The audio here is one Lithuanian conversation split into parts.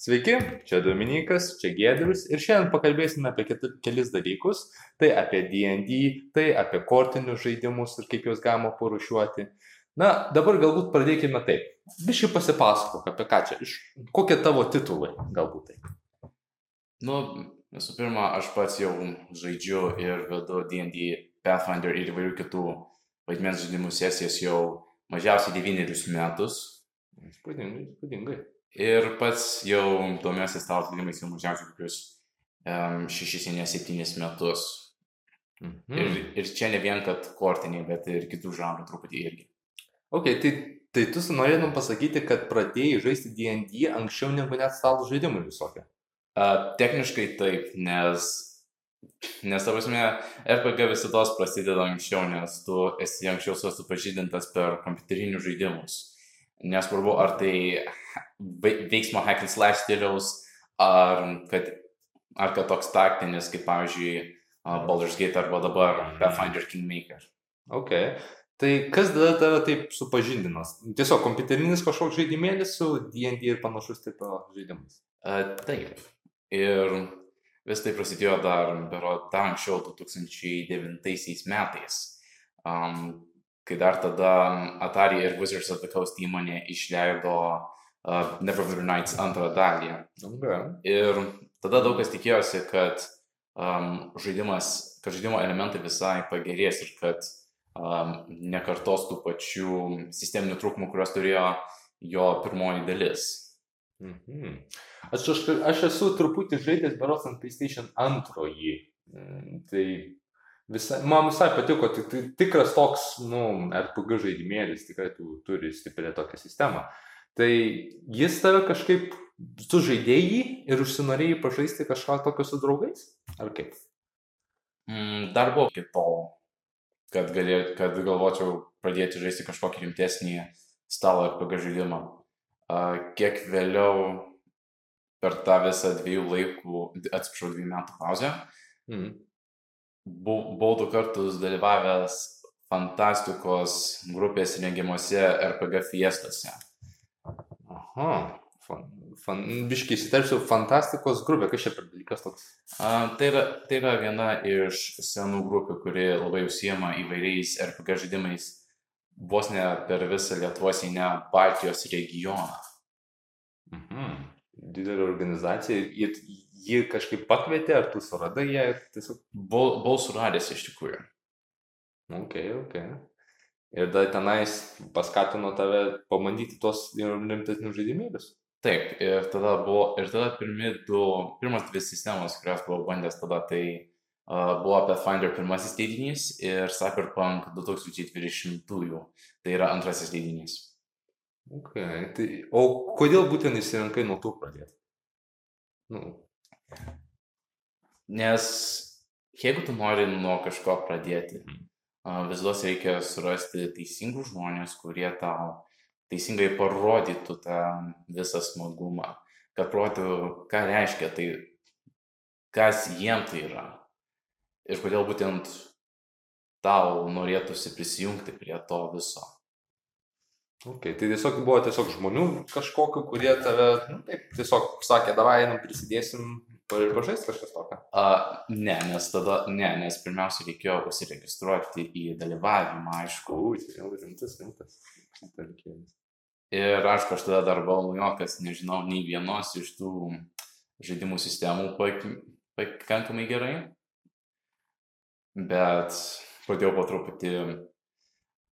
Sveiki, čia Dominikas, čia Gedrius ir šiandien pakalbėsime apie kelis dalykus. Tai apie D&D, tai apie kortinius žaidimus ir kaip juos galima porušiuoti. Na, dabar galbūt pradėkime taip. Biškai pasipasakok apie ką čia, iš kokie tavo titulai galbūt taip. Nu, visų pirma, aš pats jau žaidžiu ir vedu D&D, Pathfinder ir įvairių kitų vaidmens žaidimų sesijas jau mažiausiai devynerius metus. Įspūdingai, įspūdingai. Ir pats jau domiuosi stalo žaidimais jau mažiausiai kokius um, šešis, ne septynis metus. Mhm. Ir, ir čia ne vien, kad kortiniai, bet ir kitų žanrų truputį irgi. Ok, tai, tai tu norėtum pasakyti, kad pradėjai žaisti D&D anksčiau negu net stalo žaidimai visokie. Uh, techniškai taip, nes, nes ta prasme, RPG visados prasideda anksčiau, nes tu esi anksčiau susipažydintas per kompiuterinius žaidimus. Nesvarbu, ar tai veiksmo hack and slash stiliaus, ar kad, ar kad toks taktinis, kaip pavyzdžiui, uh, Baldur's Gate arba dabar Pathfinder Kingmaker. Ok. Tai kas tada tave taip supažindinas? Tiesiog kompiuterinis kažkoks žaidimėlis su D&D ir panašus tipo žaidimais. Uh, taip. Ir vis tai prasidėjo dar, bero, dar anksčiau, 2009 metais. Um, kai dar tada Atari ir Wizards of the Coast įmonė išleido uh, Neverwinter Nights antrą dalį. Okay. Ir tada daug kas tikėjosi, kad um, žaidimas, kad žaidimo elementai visai pagerės ir kad um, nekartos tų pačių sisteminių trūkumų, kuriuos turėjo jo pirmoji dalis. Mhm. Aš, aš, aš esu truputį žaidęs beros ant PlayStation 2. Mm, Tai visai, man visai patiko, tik, tikras toks, nu, RPG žaidimėlis, tikrai tu turi stiprią tokią sistemą. Tai jis tave kažkaip, tu žaidėjai ir užsinorėjai pažaisti kažką tokio su draugais? Ar kaip? Mm, dar buvo iki tol, kad, galė, kad galvočiau pradėti žaisti kažkokį rimtesnį stalo RPG žaidimą. Uh, kiek vėliau per tą visą dviejų laikų, atsiprašau, dviejų metų pauzę, bu- buvau du kartus dalyvavęs fantastikos grupės rengimuose RPG fiestose. Aha. Fan, fan, biškiai įsiterpsiu, fantastikos grupė, kas čia per dalykas toks? A, tai, yra, tai yra viena iš senų grupių, kuri labai užsiema įvairiais RPG žaidimais vos ne per visą Lietuvos, ne Baltijos regioną. Mhm. Didelė organizacija, jie, jie kažkaip pakvietė, ar tu suradai ją tiesiog... Buvau suradęs iš tikrųjų. Ok, ok. Ir dar tenais paskatino tave pabandyti tuos ir rimtesnius žaidimėlius. Taip, ir tada buvo, ir tada pirmi du, pirmas dvi sistemos, kurias buvau bandęs tada, tai uh, buvo Pathfinder pirmasis leidinys ir Cyberpunk 2020-ųjų, tai yra antrasis leidinys. Ok, tai o kodėl būtent įsirinkai nuo tų pradėti? Nu, Nes jeigu tu nori nuo kažko pradėti, a, visados reikia surasti teisingus žmonės, kurie tau teisingai parodytų tą visą smagumą, kad parodytų, ką reiškia tai, kas jiem tai yra. Ir kodėl būtent tau norėtųsi prisijungti prie to viso. ok, tai tiesiog buvo tiesiog žmonių kažkokiu, kurie tave, nu, taip, tiesiog sakė, davai, einam, prisidėsim ir pažais kažkas tokio. A, ne, nes tada, ne, nes pirmiausia reikėjo užsiregistruoti į dalyvavimą, aišku. Ui, jau rimtas, rimtas. Ir aišku, aš tada dar buvau naujokas, nežinau nei vienos iš tų žaidimų sistemų pak- pakankamai gerai. Bet pradėjau po truputį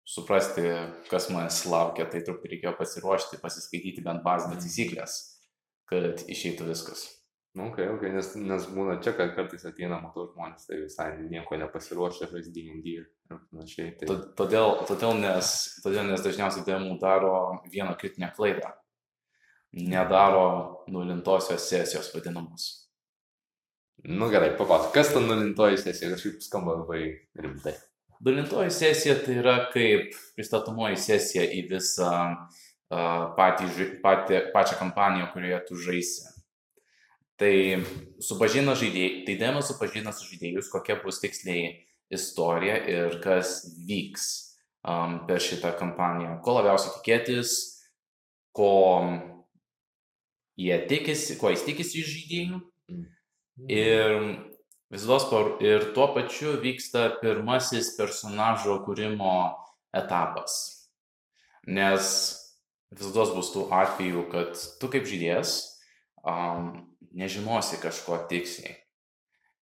suprasti, kas manęs laukia, tai truputį reikėjo pasiruošti, pasiskaityti bent bazinės taisyklės, kad išeitų viskas. Nu, ok, ok, nes, nes būna čia, kad kartais ateina, matau žmonės, tai visai nieko nepasiruošę žaisti D&D ir panašiai. Tai... To- Todėl, todėl, nes, todėl nes dažniausiai DM daro vieną kritinę klaidą. Nedaro nulintosios sesijos vadinamos. Nu gerai, papasakok, kas ta nulintoji sesija, kažkaip skamba labai rimtai. Dalintoji sesija tai yra kaip pristatomoji sesija į visą uh, patį, patį, pačią kampaniją, kurioje tu žaisi. Tai supažina žaidėjai, tai dėmes supažina su žaidėjus, kokia bus tiksliai istorija ir kas vyks um, per šitą kampaniją. Ko labiausiai tikėtis, ko jie tikisi, ko jis tikisi iš žaidėjų. Mm. Ir visos par, ir tuo pačiu vyksta pirmasis personažo kūrimo etapas. Nes visos bus tų atvejų, kad tu kaip žaidėjas um, nežinosi kažko tiksliai.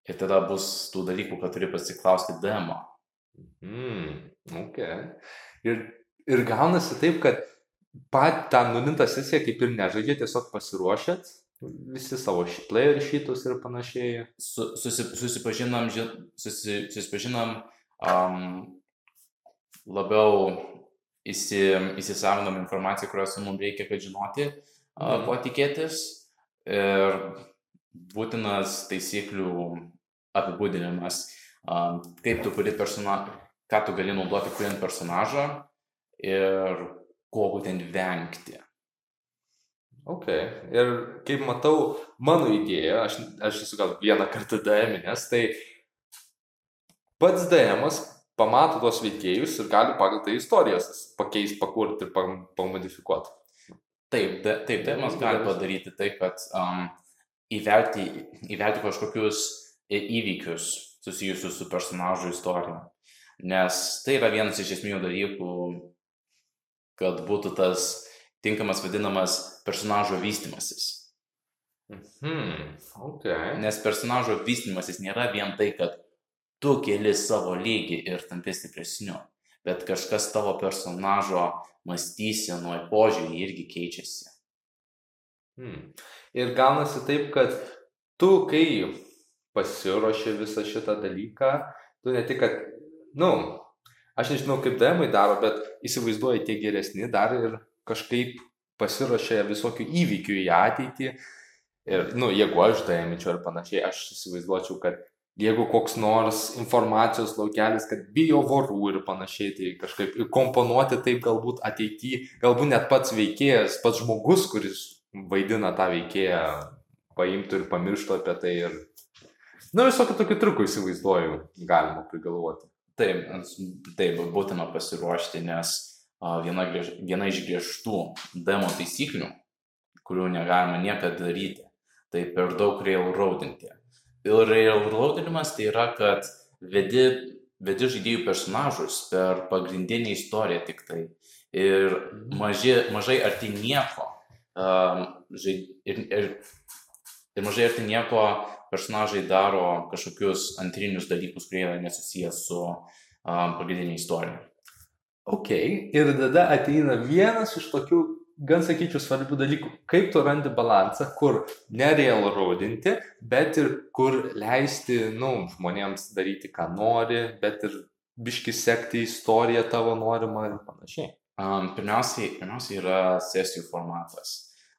Ir tada bus tų dalykų, kad turi pasiklausti demo. Mm, ok. Ir, ir gaunasi taip, kad pat tą nulintą sesiją kaip ir nežaidžiat, tiesiog pasiruošėt visi savo player šitus ir panašiai. Su, susi, susipažinam, ži- susi, susipažinam um, labiau įsi, įsisavinam informaciją, kurios mums reikia, kad žinoti, Mhm. ko tikėtis. Ir būtinas taisyklių apibūdinimas, kaip tu kuri personažą, ką tu gali naudoti kuriant personažą ir ko būtent vengti. Ok. Ir kaip matau, mano idėja, aš, aš esu gal vieną kartą DM'inės, tai pats DM'as pamato tos veikėjus ir gali pagal tai istorijas pakeisti, pakurti ir pam- pamodifikuoti. Taip, da, taip, tai mes galime padaryti tai, kad um, įvelti, įvelti kažkokius į- įvykius susijusius su personažų istorija. Nes tai yra vienas iš esminių dalykų, kad būtų tas tinkamas vadinamas personažo vystimasis. Hmm, ok. Nes personažo vystimasis nėra vien tai, kad tu keli savo lygį ir tampi stipresniu, bet kažkas tavo personažo mąstysenoje požiūrį irgi keičiasi. Hmm. Ir gaunasi taip, kad tu, kai pasiruoši visą šitą dalyką, tu ne tik, kad, nu, aš nežinau, kaip demai daro, bet įsivaizduoji tie geresni dar ir kažkaip pasiruošia visokių įvykių į ateitį. Ir, nu, jeigu aš daiminčiau ir panašiai, aš įsivaizduočiau, kad jeigu koks nors informacijos laukelis, kad bijo vorų ir panašiai, tai kažkaip komponuoti taip galbūt ateityje, galbūt net pats veikėjas, pats žmogus, kuris vaidina tą veikėją, paimtų ir pamirštų apie tai ir, nu, visokių tokių trukų įsivaizduoju, galima prigalvoti. Taip, taip, būtina pasiruošti, nes viena, griež- viena iš griežtų demo taisyklių, kurių negalima niekada daryti, tai per daug railroadinti. Ir railroadinimas tai yra, kad vedi, vedi žaidėjų personažus per pagrindinę istoriją tik tai. Ir maži, mažai arti nieko. Um, žaid, ir, ir, ir mažai arti nieko personažai daro kažkokius antrinius dalykus, kurie yra nesusijęs su um, pagrindinė istorija. Ok, ir tada ateina vienas iš tokių, gan sakyčiau, svarbių dalykų. Kaip tu randi balansą, kur nereal rodinti, bet ir kur leisti, nu, žmonėms daryti, ką nori, bet ir biški sekti istoriją tavo norimą ir panašiai. Um, pirmiausiai, pirmiausiai yra sesijų formatas.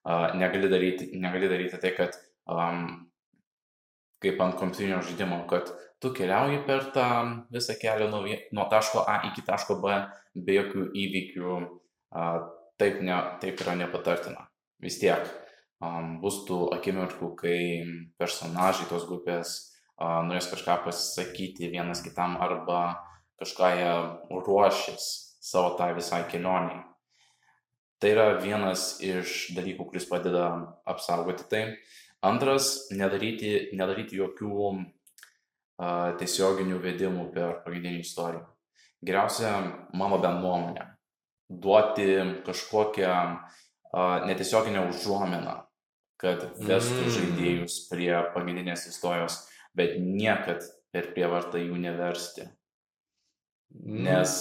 Uh, negali, daryti, negali daryti tai, kad um, kaip ant kompiuterinio žaidimo, kad tu keliauji per tą visą kelią nuo, nuo taško A iki taško B be jokių įvykių. Uh, taip, ne, taip yra nepatartina. Vis tiek um, bus tų akimirkų, kai personažai tos grupės uh, norės kažką pasakyti vienas kitam arba kažką jie ruošis savo tai visai kelioniai. Tai yra vienas iš dalykų, kuris padeda apsaugoti tai. Antras, nedaryti, nedaryti jokių uh, tiesioginių vedimų per pagrindinį istoriją. Geriausia, mano bent nuomonė, duoti kažkokią netiesioginę užuomeną, kad vestų Mm. žaidėjus prie pagrindinės istorijos, bet niekad per prievartą jų neversti. Nes,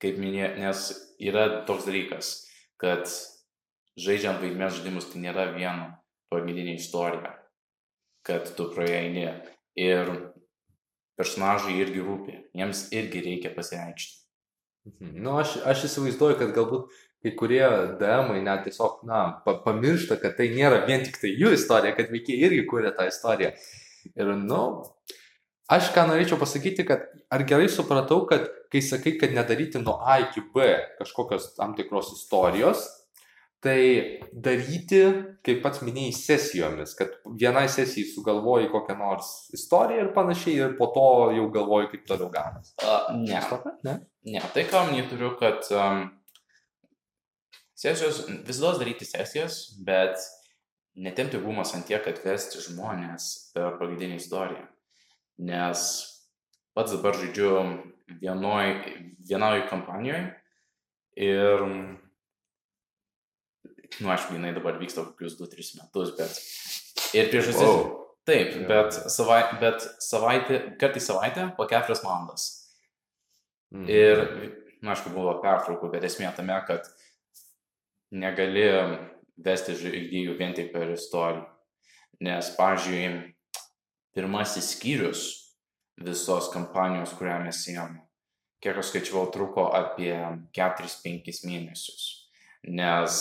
kaip minėjau, nes yra toks dalykas, kad žaidžiant vaidmens žaidimus tai nėra vien pagrindinė istorija, kad tu praeini ir personažai irgi rūpi, jiems irgi reikia pasireikšti. Mhm. Nu, aš, aš įsivaizduoju, kad galbūt kai kurie DM-ai net tiesiog, na, pa, pamiršta, kad tai nėra vien tik tai jų istorija, kad veikiai irgi kūrė tą istoriją. Ir, nu, aš ką norėčiau pasakyti, kad ar gerai supratau, kad kai sakai, kad nedaryti nuo A iki B kažkokios tam tikros istorijos, tai daryti, kaip pats minėjai, sesijomis, kad vienai sesijai sugalvoji kokią nors istoriją ir panašiai, ir po to jau galvoji, kaip toliau ganas. Uh, ne, Ne? ne, tai ką minėjau turiu, kad um, sesijos, visada daryti sesijas, bet netemti gumas ant tiek, kad vesti žmonės per pagrindinę istoriją. Nes pats dabar žaidžiu vienoj, vienoj kompanijoje ir, nu, aišku, jinai dabar vyksta kokius 2-3 metus, bet ir priežastis. Wow. Taip, Jo. bet, savai, bet savaitė, kartą į savaitę po keturias valandas. Mhm. Ir, na, aišku, buvo pertraukų, bet esmė tame, kad negali vesti žaidėjų vien tik per istoriją. Nes, pavyzdžiui, pirmasis skyrius visos kampanijos, kurią mes ėjome, kiek aš skaičiavau, truko apie 4-5 mėnesius. Nes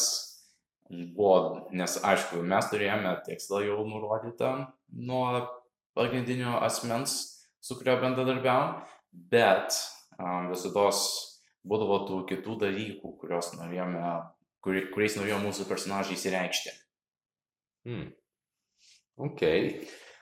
buvo, nes aišku, mes turėjome tikslą jau nurodytą nuo pagrindinio asmens, su kuriuo bendradarbiavom, bet um, visada būdavo tų kitų dalykų, norėjome, kuri, kuriais norėjo mūsų personažai įsireikšti. Hmm. Ok.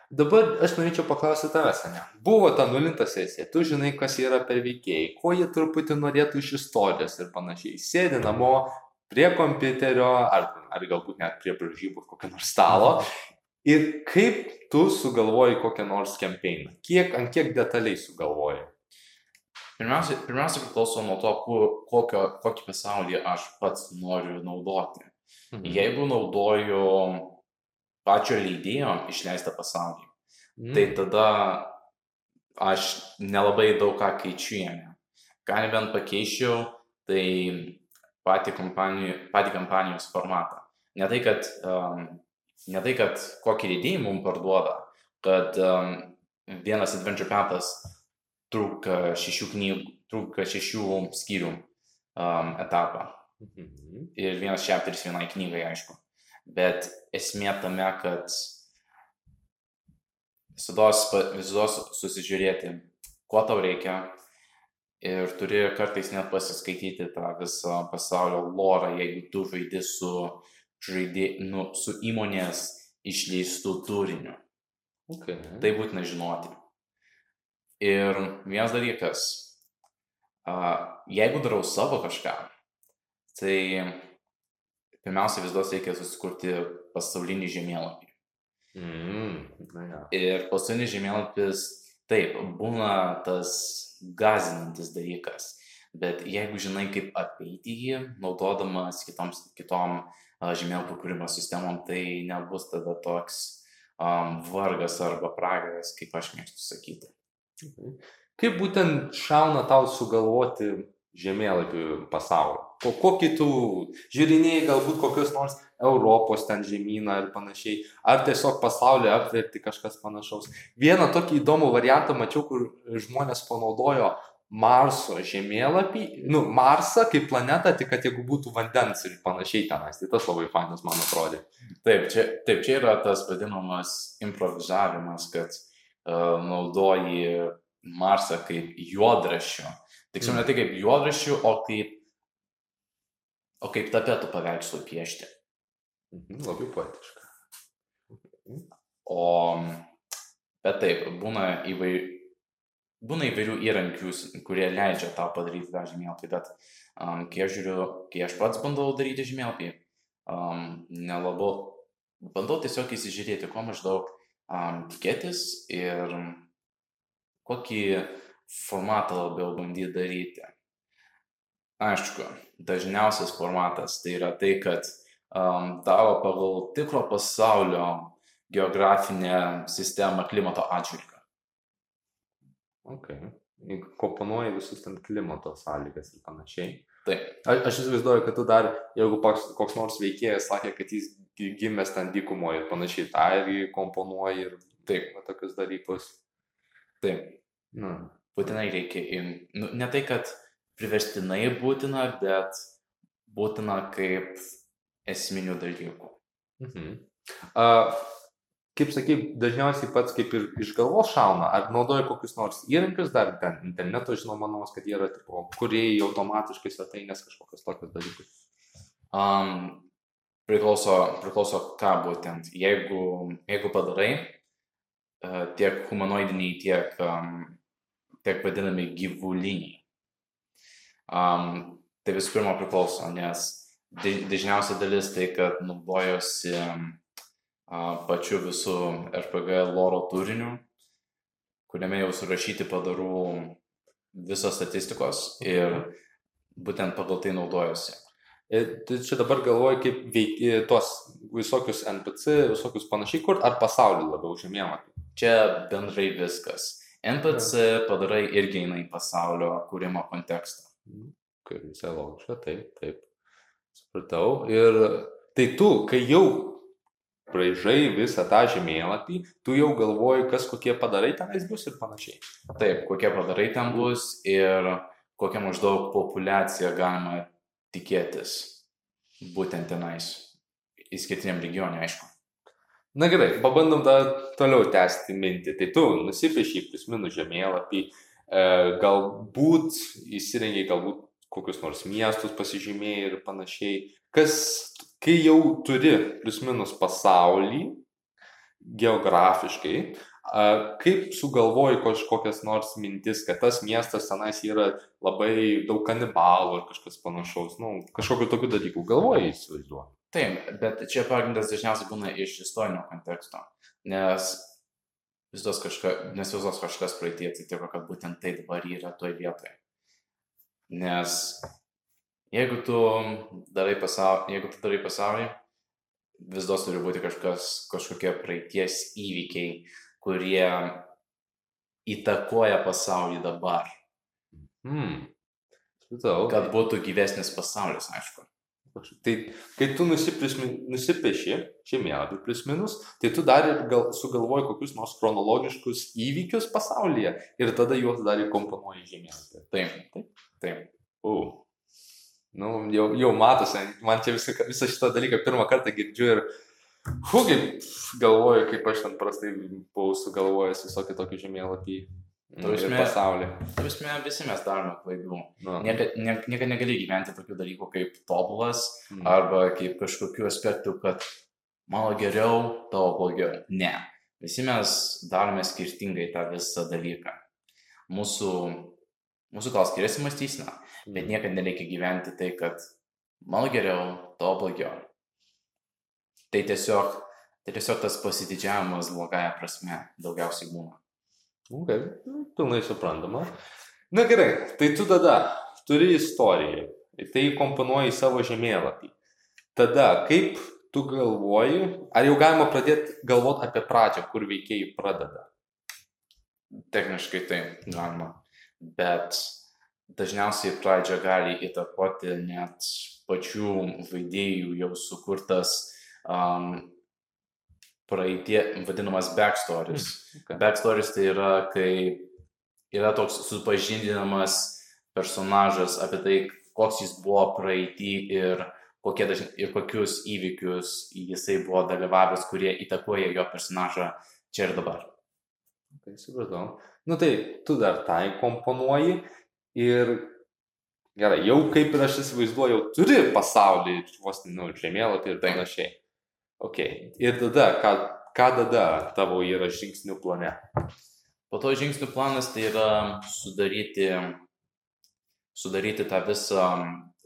Dabar aš norėčiau paklausyti tavęs, ne? Buvo ta nulinta sesija, tu žinai, kas yra per veikėjai, ko jie truputį norėtų iš istorijos ir panašiai. Sėdi namo prie kompiuterio ar, ar galbūt net prie bražybų kokio nors stalo. Ir kaip tu sugalvoji kokią nors campaigną? Kiek, ant kiek detaliai sugalvoji? Pirmiausia, pirmiausia priklauso nuo to, kur, kokio, kokį pasaulį aš pats noriu naudoti. Mhm. Jeigu naudoju pačio leidėjo išleistą pasaulį, Mhm. tai tada aš nelabai daug ką keičiu jame. Ką nebent pakeičiau, tai patį, kompanijų, patį kampanijos formatą. Ne tai, kad, um, ne tai, kad kokį leidėjį mums parduoda, kad um, vienas Adventure Pathas trūka šešių knygų, trūka šešių skyrių um, etapą. Mhm. Ir vienas chapteris vienai knygai, aišku. Bet esmė tame, kad visada susižiūrėti, ko tau reikia. Ir turi kartais net pasiskaityti tą visą pasaulio lorą, jeigu tu žaidi su, žaidė, nu, su įmonės išleistų turiniu. Okay. Tai būtina žinoti. Ir vienas dalykas, jeigu darau savo kažką, tai pirmiausia vis dėlto reikia susikurti pasaulinį žemėlapį. Mm, na, ja. Ir pasaulinis žemėlapis, taip, būna tas gazinantis dalykas, bet jeigu žinai, kaip apeiti jį, naudodamas kitoms, kitom a, žemėlapių kūrimo sistemom, tai nebus tada toks um, vargas arba pragaras, kaip aš mėgstu sakyti. Kaip būtent šauna tau sugalvoti žemėlapių pasaulio? Ko, kokį tu žiūrinėjai galbūt kokius nors Europos ten žemyną ir panašiai, ar tiesiog pasaulį apverti kažkas panašaus. Vieną tokį įdomų variantą mačiau, kur žmonės panaudojo Marso žemėlapį, nu, Marsą kaip planetą, tik kad jeigu būtų vandens ir panašiai tenais. Tai tas labai fainas, man atrodė. Taip, čia, taip, čia yra tas vadinamas improvizavimas, kad uh, naudoji Marsą kaip juodraščio. Tiksliau, ne tik kaip juodraščių, o kaip, o kaip tapetų paveikslų piešti. Mhm, labai poetiška. O, bet taip, būna, įvai, būna įvairių įrankių, kurie leidžia tą padaryti tą žemėlapį, bet um, kai aš žiūriu, kai aš pats bandau daryti žemėlapį, um, nelabu, bandau tiesiog įsižiūrėti, ko maždaug um, tikėtis ir kokį formatą labiau bandyti daryti. Aišku, dažniausias formatas tai yra tai, kad um, daro pagal tikro pasaulio geografinę sistemą klimato atžvilgiu. Ok. Komponuoji visus ten klimato sąlygas ir panašiai. Taip. A, aš įsivaizduoju, kad tu dar, jeigu koks, koks nors veikėjas sakė, kad jis gi- gimęs ten dykumoje ir panašiai, tą irgi komponuoji ir taip, va, tokius dalykus. Taip, Nu, būtinai reikia, im- nu, ne tai, kad priverstinai būtina, bet būtina kaip esminių dalykų. mhm. A, kaip sakai, dažniausiai pats kaip ir iš galvos šauna, ar naudoji kokius nors įrankius, dar ten interneto žinoma, manos, kad jie yra, tipo, kuriejai automatiškai svetainės kažkokios tokios dalykus. Um, priklauso, priklauso ką būtent. Jeigu, jeigu padarai uh, tiek humanoidiniai, tiek, um, tiek vadinami gyvuliniai. Um, tai visų pirma priklauso, nes da- dažniausia dalis tai, kad naudojosi um, pačiu visų RPG loro turiniu, kuriame jau surašyti padarų visos statistikos ir būtent pagal tai naudojosi. Ir tai čia dabar galvoju, kaip veikti tos visokius NPC, visokius panašiai, kur ar pasaulį labiau žemėlapį. Čia bendrai viskas. NPC padarai irgi eina į pasaulio kūrimo kontekstą. Visai logiška, taip, taip. Supratau. Ir tai tu, kai jau braižai visą tą žemėlapį, tu jau galvoji, kas kokie padarai tenais bus ir panašiai. Taip, kokie padarai ten bus ir kokią maždaug populiaciją galima tikėtis būtent tenais. Įskirtiniam regione, aišku. Na gerai, pabandom dar toliau tęsti mintį. Tai tu nusipiešiai plius minus žemėlapį, galbūt įsirengiai galbūt kokius nors miestus pasižymėjai ir panašiai. Kas, kai jau turi plius minus pasaulį, geografiškai, kaip sugalvoji kažkokias nors mintis, kad tas miestas tenais yra labai daug kanibalų ar kažkas panašaus, nu, kažkokiu tokiu dalyku galvoji įsivaizduoji. Taip, bet čia pagrindas dažniausiai būna iš istorinio konteksto, nes visos, kažka, nes visos kažkas praeitie atsitiko, kad būtent tai dabar yra toje vietoje. Nes jeigu tu darai pasaulį, jeigu tu darai pasaulį, vis dar turi būti kažkas, kažkokie praeities įvykiai, kurie įtakoja pasaulį dabar. Hmm. Kad būtų gyvesnis pasaulis, aišku. Tai kai tu nusipieši žemėlapį plus minus, tai tu dar ir gal, sugalvoji kokius nors chronologiškus įvykius pasaulyje ir tada juos dar įkomponuoji žemėlapį. Taip, taip, taip. O. Nu, jau, jau matosi, man čia visą, visą šitą dalyką pirmą kartą girdžiu ir kaip galvoju, kaip aš ten prastai buvau sugalvojęs visokį tokį žemėlapį. Prasme, pasaulį. Prasme, visi mes darome klaidų. Nu. Niekada ne, nieka negali gyventi tokių dalykų kaip tobulas mm. arba kaip kažkokių aspektų, kad mano geriau, tavo blogiau. Ne. Visi mes darome skirtingai tą visą dalyką. Mūsų, mūsų gal skiriasi mąstysena, bet mm. niekada nereikia gyventi tai, kad mano geriau, tavo blogiau. Tai tiesiog, tai tiesiog tas pasididžiavimas blogąją prasme daugiausiai būna. Ok, nu, pilnai suprantama. Na gerai, tai tu tada turi istoriją, tai komponuoji savo žemėlapį. Tada kaip tu galvoji, ar jau galima pradėti galvoti apie pradžią, kur veikėjai pradeda? Techniškai tai galima, bet dažniausiai pradžią gali įtakoti net pačių vaidėjų jau sukurtas um, praeitie, vadinamas backstories. Mm, okay. Backstories tai yra, kai yra toks supažindinamas personažas apie tai, koks jis buvo praeitį ir, dažn... ir kokius įvykius jisai buvo dalyvavęs, kurie įtakoja jo personažą čia ir dabar. Tai supratau. Nu tai tu dar tai komponuoji ir gerai, jau kaip ir aš įsivaizduoju, turi pasaulį, vos, nu, žemėlapį ir panašiai. Ok. Ir tada, ką, ką tada tavo yra žingsnių plane? Po to žingsnių planas tai yra sudaryti, sudaryti tą visą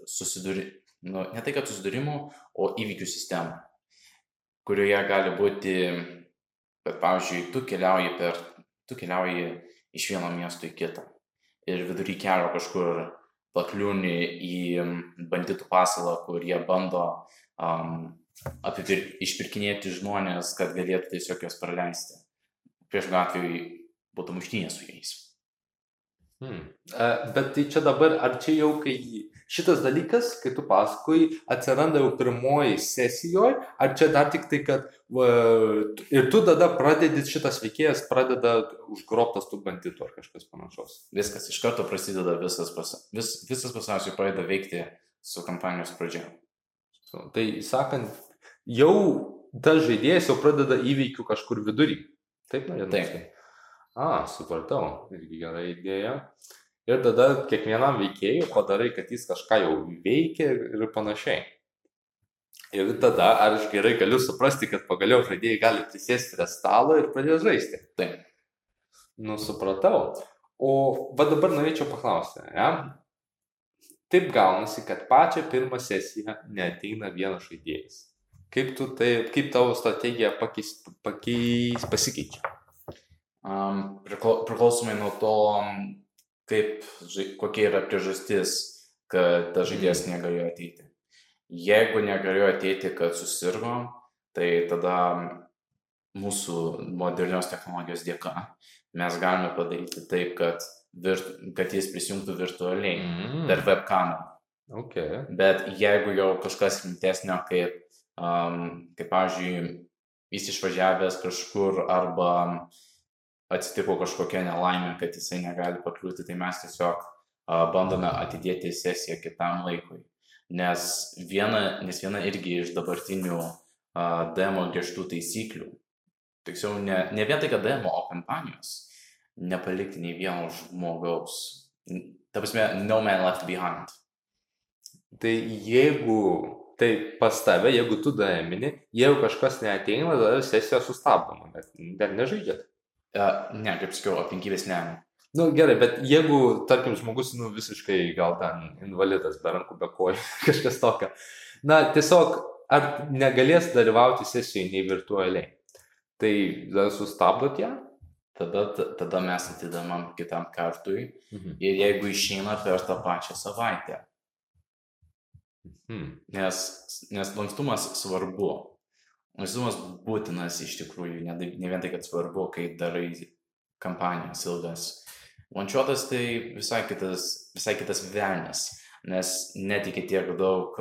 susidūrimą, nu, ne tai kad susidūrimų, o įvykių sistemą, kurioje gali būti, kad pavyzdžiui, tu keliauji per, tu keliauji iš vieno miesto į kitą ir vidury kelio kažkur pakliūni į banditų pasalą, kur jie bando um, apipir, išpirkinėti žmonės, kad galėtų tiesiog juos praleisti. Prieš atveju būtų muštynė su jais. Hmm. Bet tai čia dabar, ar čia jau kai šitas dalykas, kai tu paskui, atsiranda jau pirmoji sesijoje, ar čia dar tik tai, kad va, ir tu tada pradedi, šitas veikėjas pradeda užgrobtas tų banditų ar kažkas panašaus. Viskas, iš karto prasideda visas, pasa, vis, visas pasaulis pradeda veikti su kampanijos pradžia. Tai sakant, jau tas žaidėjas jau pradeda įveikių kažkur vidury. Taip, norėtum? Taip. A, supratau, irgi gera idėja. Ir tada kiekvienam veikėjui padarai, kad jis kažką jau veikia ir panašiai. Ir tada, ar aš gerai galiu suprasti, kad pagaliau žaidėjai gali prisėsti prie stalo ir pradėti žaisti. Taip. Nu, supratau. O va dabar norėčiau paklausti, ne? Taip gaunasi, kad pačią pirmą sesiją neteina vienas žaidėjas Kaip, tu tai, kaip tavo strategija pakeis, pakeis, pasikeičia? Um, priklausomai nuo to, kaip, kokia yra priežastis, kad tas žaidėjas mhm. negalėjo ateiti. Jeigu negalėjo ateiti, kad susirgo, tai tada mūsų modernios technologijos dėka mes galime padaryti taip, kad, virt, kad jis prisijungtų virtualiai mm. per webkamą. Okay. Bet jeigu jau kažkas rimtesnio, kaip um, kaip pavyzdžiui, jis išvažiavęs kažkur arba atsitiko kažkokia nelaimė, kad jisai negali pakliūti, tai mes tiesiog uh, bandome atidėti sesiją kitam laikui. Nes viena, nes viena irgi iš dabartinių uh, demo griežtų taisyklių, tiksliau ne, ne vien tai, kad demo, o kampanijos, nepalikti nei vieno žmogaus. Ta prasme, no man left behind. Tai jeigu Tai pas tave, jeigu tu daemini, jeigu kažkas neateina, tada sesija sustabdoma, bet dar nežaidžiat. Uh, ne, kaip sakiau, aplinkybės ne. Na nu, gerai, bet jeigu, tarkim, žmogus, nu, visiškai gal ten invalidas, be rankų, be kojų, kažkas tokio. Na, tiesiog, ar negalės dalyvauti sesijoje nei virtualiai. Tai tada sustabdot ją? Tada, tada mes atidamam kitam kartui mhm. ir jeigu išeina per tą pačią savaitę, Hmm. Nes, nes lankstumas svarbu. Lankstumas būtinas iš tikrųjų, ne, ne vien tai, kad svarbu, kai darai kampanijas ilgas. Lančiuotas tai visai kitas, visai kitas velnis, nes netikė tiek daug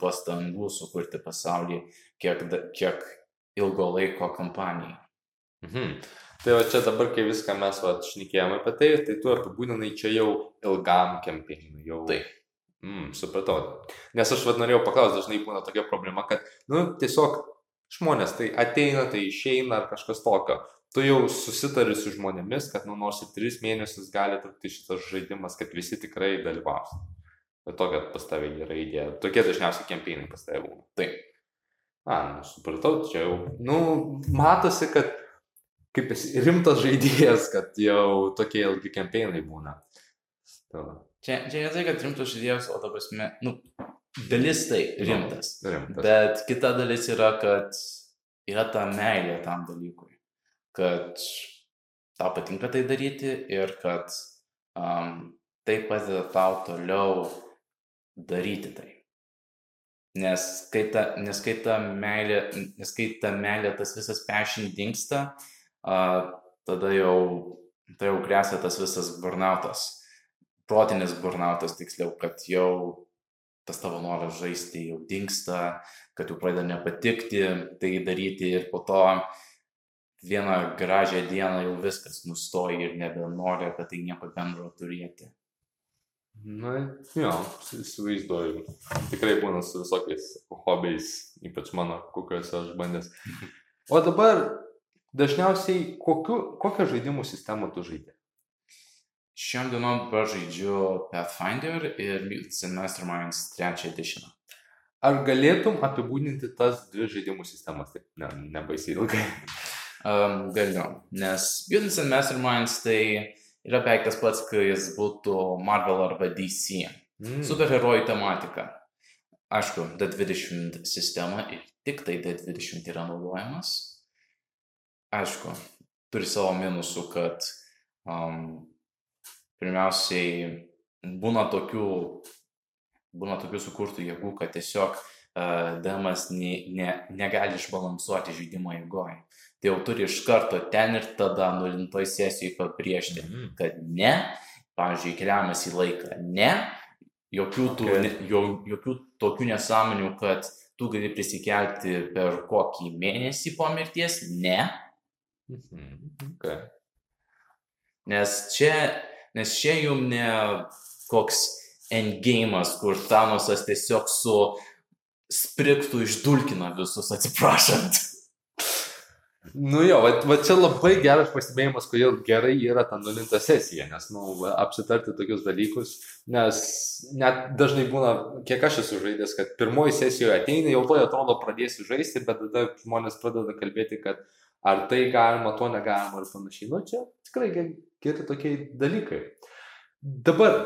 pastangų sukurti pasaulį, kiek, kiek ilgo laiko kampanijai. Mhm. Tai va čia dabar, kai viską mes va šnekėjome apie tai, tai tu apibūdinai čia jau ilgam kempinui. Jau... Taip. Mm, supratau. Nes aš vad norėjau paklausti, dažnai būna tokia problema, kad, nu, tiesiog žmonės tai ateina, tai išeina ar kažkas tokio. Tu jau susitari su žmonėmis, kad, nu, nors ir tris mėnesius gali trukti šitas žaidimas, kad visi tikrai dalyvaus. Bet tokia pas tavę yra idėja. Tokie dažniausiai kempinai pas tavę būna. Taip. A, nu, supratau, čia jau, nu, matosi, kad kaip rimtas žaidėjas, kad jau tokie ilgi kempinai būna. Tai Čia, čia ne tai, kad rimtas žaidėjas, o ta prasme, nu, dalis tai rimtas. Nu, rimtas. Bet kita dalis yra, kad yra ta meilė tam dalykui. Kad tau patinka tai daryti ir kad um, tai padeda tau toliau daryti tai. Nes kai ta, nes kai ta meilė, nes kai ta meilė, tas visas passion dinksta, uh, tada jau, tai jau grėsia tas visas burnautas protinis burnautas tiksliau, kad jau tas tavo noras žaisti jau dinksta, kad jau pradeda nepatikti tai daryti ir po to vieną gražią dieną jau viskas nustoji ir nebenori apie tai nieko bendro turėti. Na, jo, įsivaizduoju. Tikrai būna su visokiais hobiais, ypač mano, kokiuose aš bandęs. O dabar dažniausiai kokiu, kokią žaidimų sistemą tu žaidži? Šiom dienom pažaidžiu Pathfinder ir and Masterminds 3 edition. Ar galėtum apibūdinti tas dvi žaidimų sistemas, taip, ne, nebaisiai ilgai? Um, galiu, nes Mutants and Masterminds tai yra beveik tas pats, kai jis būtų Marvel arba DC. Mm. Superherojų tematika. Aišku, D20 sistema ir tik tai D20 yra naudojamas. Aišku, turi savo minusų, kad um, pirmiausiai būna tokių, būna tokių sukurtų jėgų, kad tiesiog uh, Demas ne, ne, negali išbalansuoti žaidimo eigoje. Tai jau turi iš karto ten ir tada nulintoj sesijoje pabrėžti, mm -hmm. kad ne, pavyzdžiui, keliamas į laiką, ne, jokių, tų, okay. ne, jo, jokių tokių nesąmonių, kad tu gali prisikelti per kokį mėnesį po mirties, ne. Mm -hmm. okay. Nes čia nes čia jum ne koks endgame'as, kur Thanosas tiesiog su spriktų išdulkina visus, atsiprašant. Nu jo, va, va čia labai geras pastebėjimas, kodėl gerai yra ta nulinta sesija, nes, nu, apsitarti tokius dalykus, nes net dažnai būna, kiek aš esu žaidęs, kad pirmoji sesijoje ateina, jau to atrodo pradėsiu žaisti, bet tada žmonės pradeda kalbėti, kad ar tai galima, to negalima ir panašiai. Nu, čia tikrai geri tokie dalykai. Dabar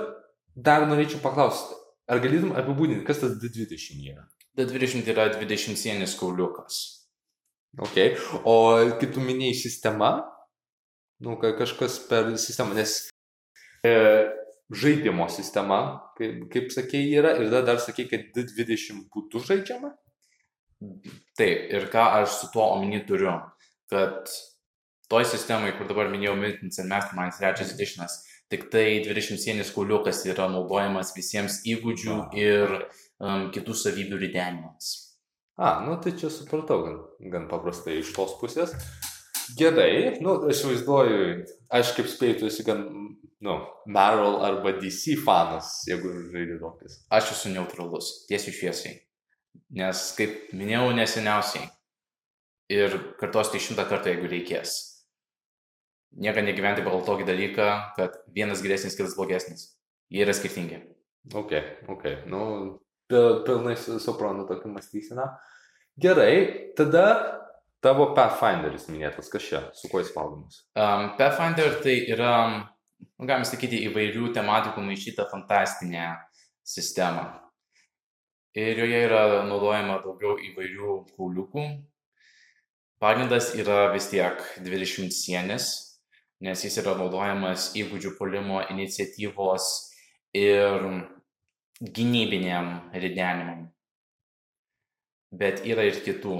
dar norėčiau paklausti, ar galėtum apibūdinti, kas tas D20 yra? D20 yra 20 sienis kauliukas. Ok. O kitų minėjai sistema? Nu, ka- kažkas per sistemą, nes e, žaidimo sistema, kaip, kaip sakėjai, yra ir tada dar sakėjai, kad D20 būtų žaidžiama? Taip, ir ką aš su tuo omeny turiu, kad toj sistemai, kur dabar minėjau Miltons and Masterminds trečias editionas, tik tai 20 sienis kauliukas yra naudojamas visiems įgūdžių ir um, kitų savybių ridenimams. A, nu tai čia supratau gan, gan paprastai iš tos pusės. Gerai, nu, aš vaizduoju, aš kaip spėjau, tu esi gan, nu, Marvel arba DC fanas, jeigu žaidži tokius. Aš esu neutralus, tiesiai šviesiai. Nes, kaip minėjau, neseniausiai. Ir kartos tai šimtą kartų, jeigu reikės. Niekada negyventi pagal tokį dalyką, kad vienas geresnis, kitas blogesnis. Jie yra skirtingi. Ok, ok, nu, pil, pilnai su- suprantu tokį mąstyseną. Gerai, tada tavo Pathfinderis minėtas, kas čia, su kuo jis valdomas? Um, Pathfinder tai yra, nu, galima sakyti, įvairių tematikų maišyta fantastinė sistema. Ir joje yra naudojama daugiau įvairių kauliukų. Pagrindas yra vis tiek 20 sienis, nes jis yra naudojamas įgūdžių polimo iniciatyvos ir gynybiniam ridenimam. Bet yra ir kitų,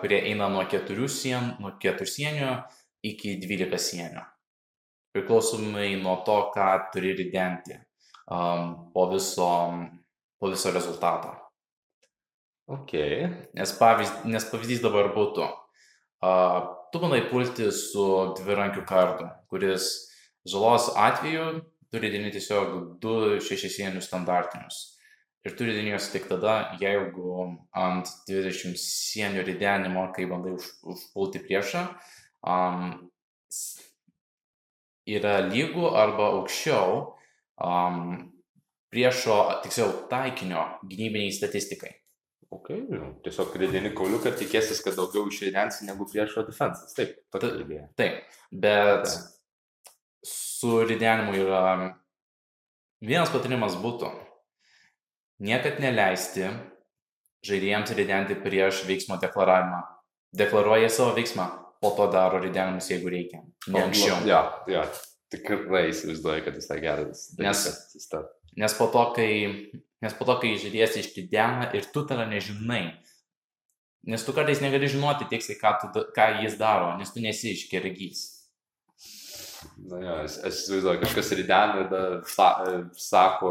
kurie eina nuo keturių sien, nuo ketursienio iki 12 sienio. Priklausomai nuo to, ką turi ridenti um, po, viso, po viso rezultato. Ok, Nes, pavyz, nes pavyzdys dabar būtų, uh, tu bandai pulti su dvirankiu kardu, kuris žalos atveju turi dėti tiesiog du šešisienius standartinius. Ir turi dėti juos tik tada, jeigu ant 20 sienio ridenimo, kai bandai už, užpulti priešą, um, yra lygų arba aukščiau um, priešo, tiksliau, taikinio gynybiniai statistikai. Ok, žinau, tiesiog pridėni kauliuką tikėsis, kad daugiau išeidensi negu priešo defensas. Taip, tokia Ta- idėja. Taip, bet Taip. su ridenimu yra vienas patarimas būtų niekad neleisti žaidėjams ridenti prieš veiksmo deklaravimą. Deklaruoja savo veiksmą, po to daro ridenimus, jeigu reikia. Ne anksčiau. Ja, ja, tikrai įsivaizduoju, kad jis tai geras. Nes- jis ta- Nes po to, kai, nes po to, kai žaidėjas išridena ir tu tada nežinai, nes tu kartais negali žinoti tiksliai, ką, tu, da- ką jis daro, nes tu nesi iškergys. Na, ja, aš, aš įsivaizduoju, kažkas ridena ir tada sa, e, sako,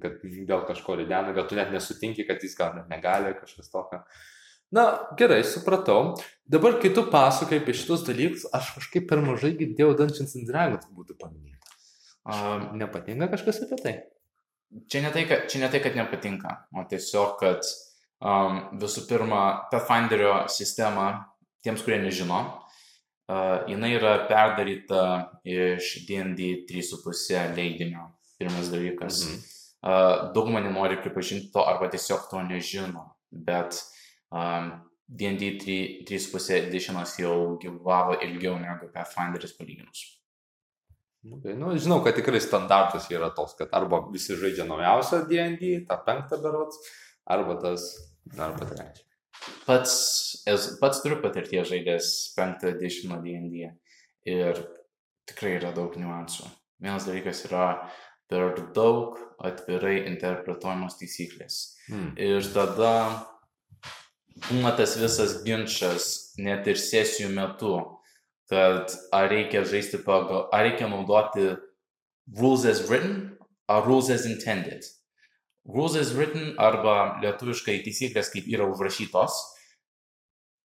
kad dėl kažko ridena, gal tu net nesutinki, kad jis gal net negali, kažkas tokio. Na, gerai, supratau. Dabar, kai tu pasakai apie šitus dalykus, aš kažkaip per mažai girdėjau Dungeons and Dragons būtų paminėta. Um, Nepatinka kažkas apie tai? Čia ne tai, kad, čia ne tai, kad nepatinka, o tiesiog, kad um, visų pirma, Pathfinderio sistema, tiems, kurie nežino, uh, jinai yra perdaryta iš D&D 3.5 leidinio. Pirmas dalykas. Mhm. Uh, dauguma nenori pripažinti to arba tiesiog to nežino, bet um, D&D 3.5 editionas jau gyvavo ilgiau negu Pathfinderis palyginus. Okay, nu, žinau, kad tikrai standartas yra toks, kad arba visi žaidžia naujausią D&D, tą penktą berots, arba tas, arba trečią. pats, pats turiu patirties žaidęs penktą editioną D&D ir tikrai yra daug niuansų. Vienas dalykas yra per daug atvirai interpretuojamos taisyklės. Hmm. Ir tada būna tas visas ginčas net ir sesijų metu, kad ar reikia žaisti pagal, ar reikia naudoti rules as written ar rules as intended. Rules as written arba lietuviškai taisyklės kaip yra užrašytos.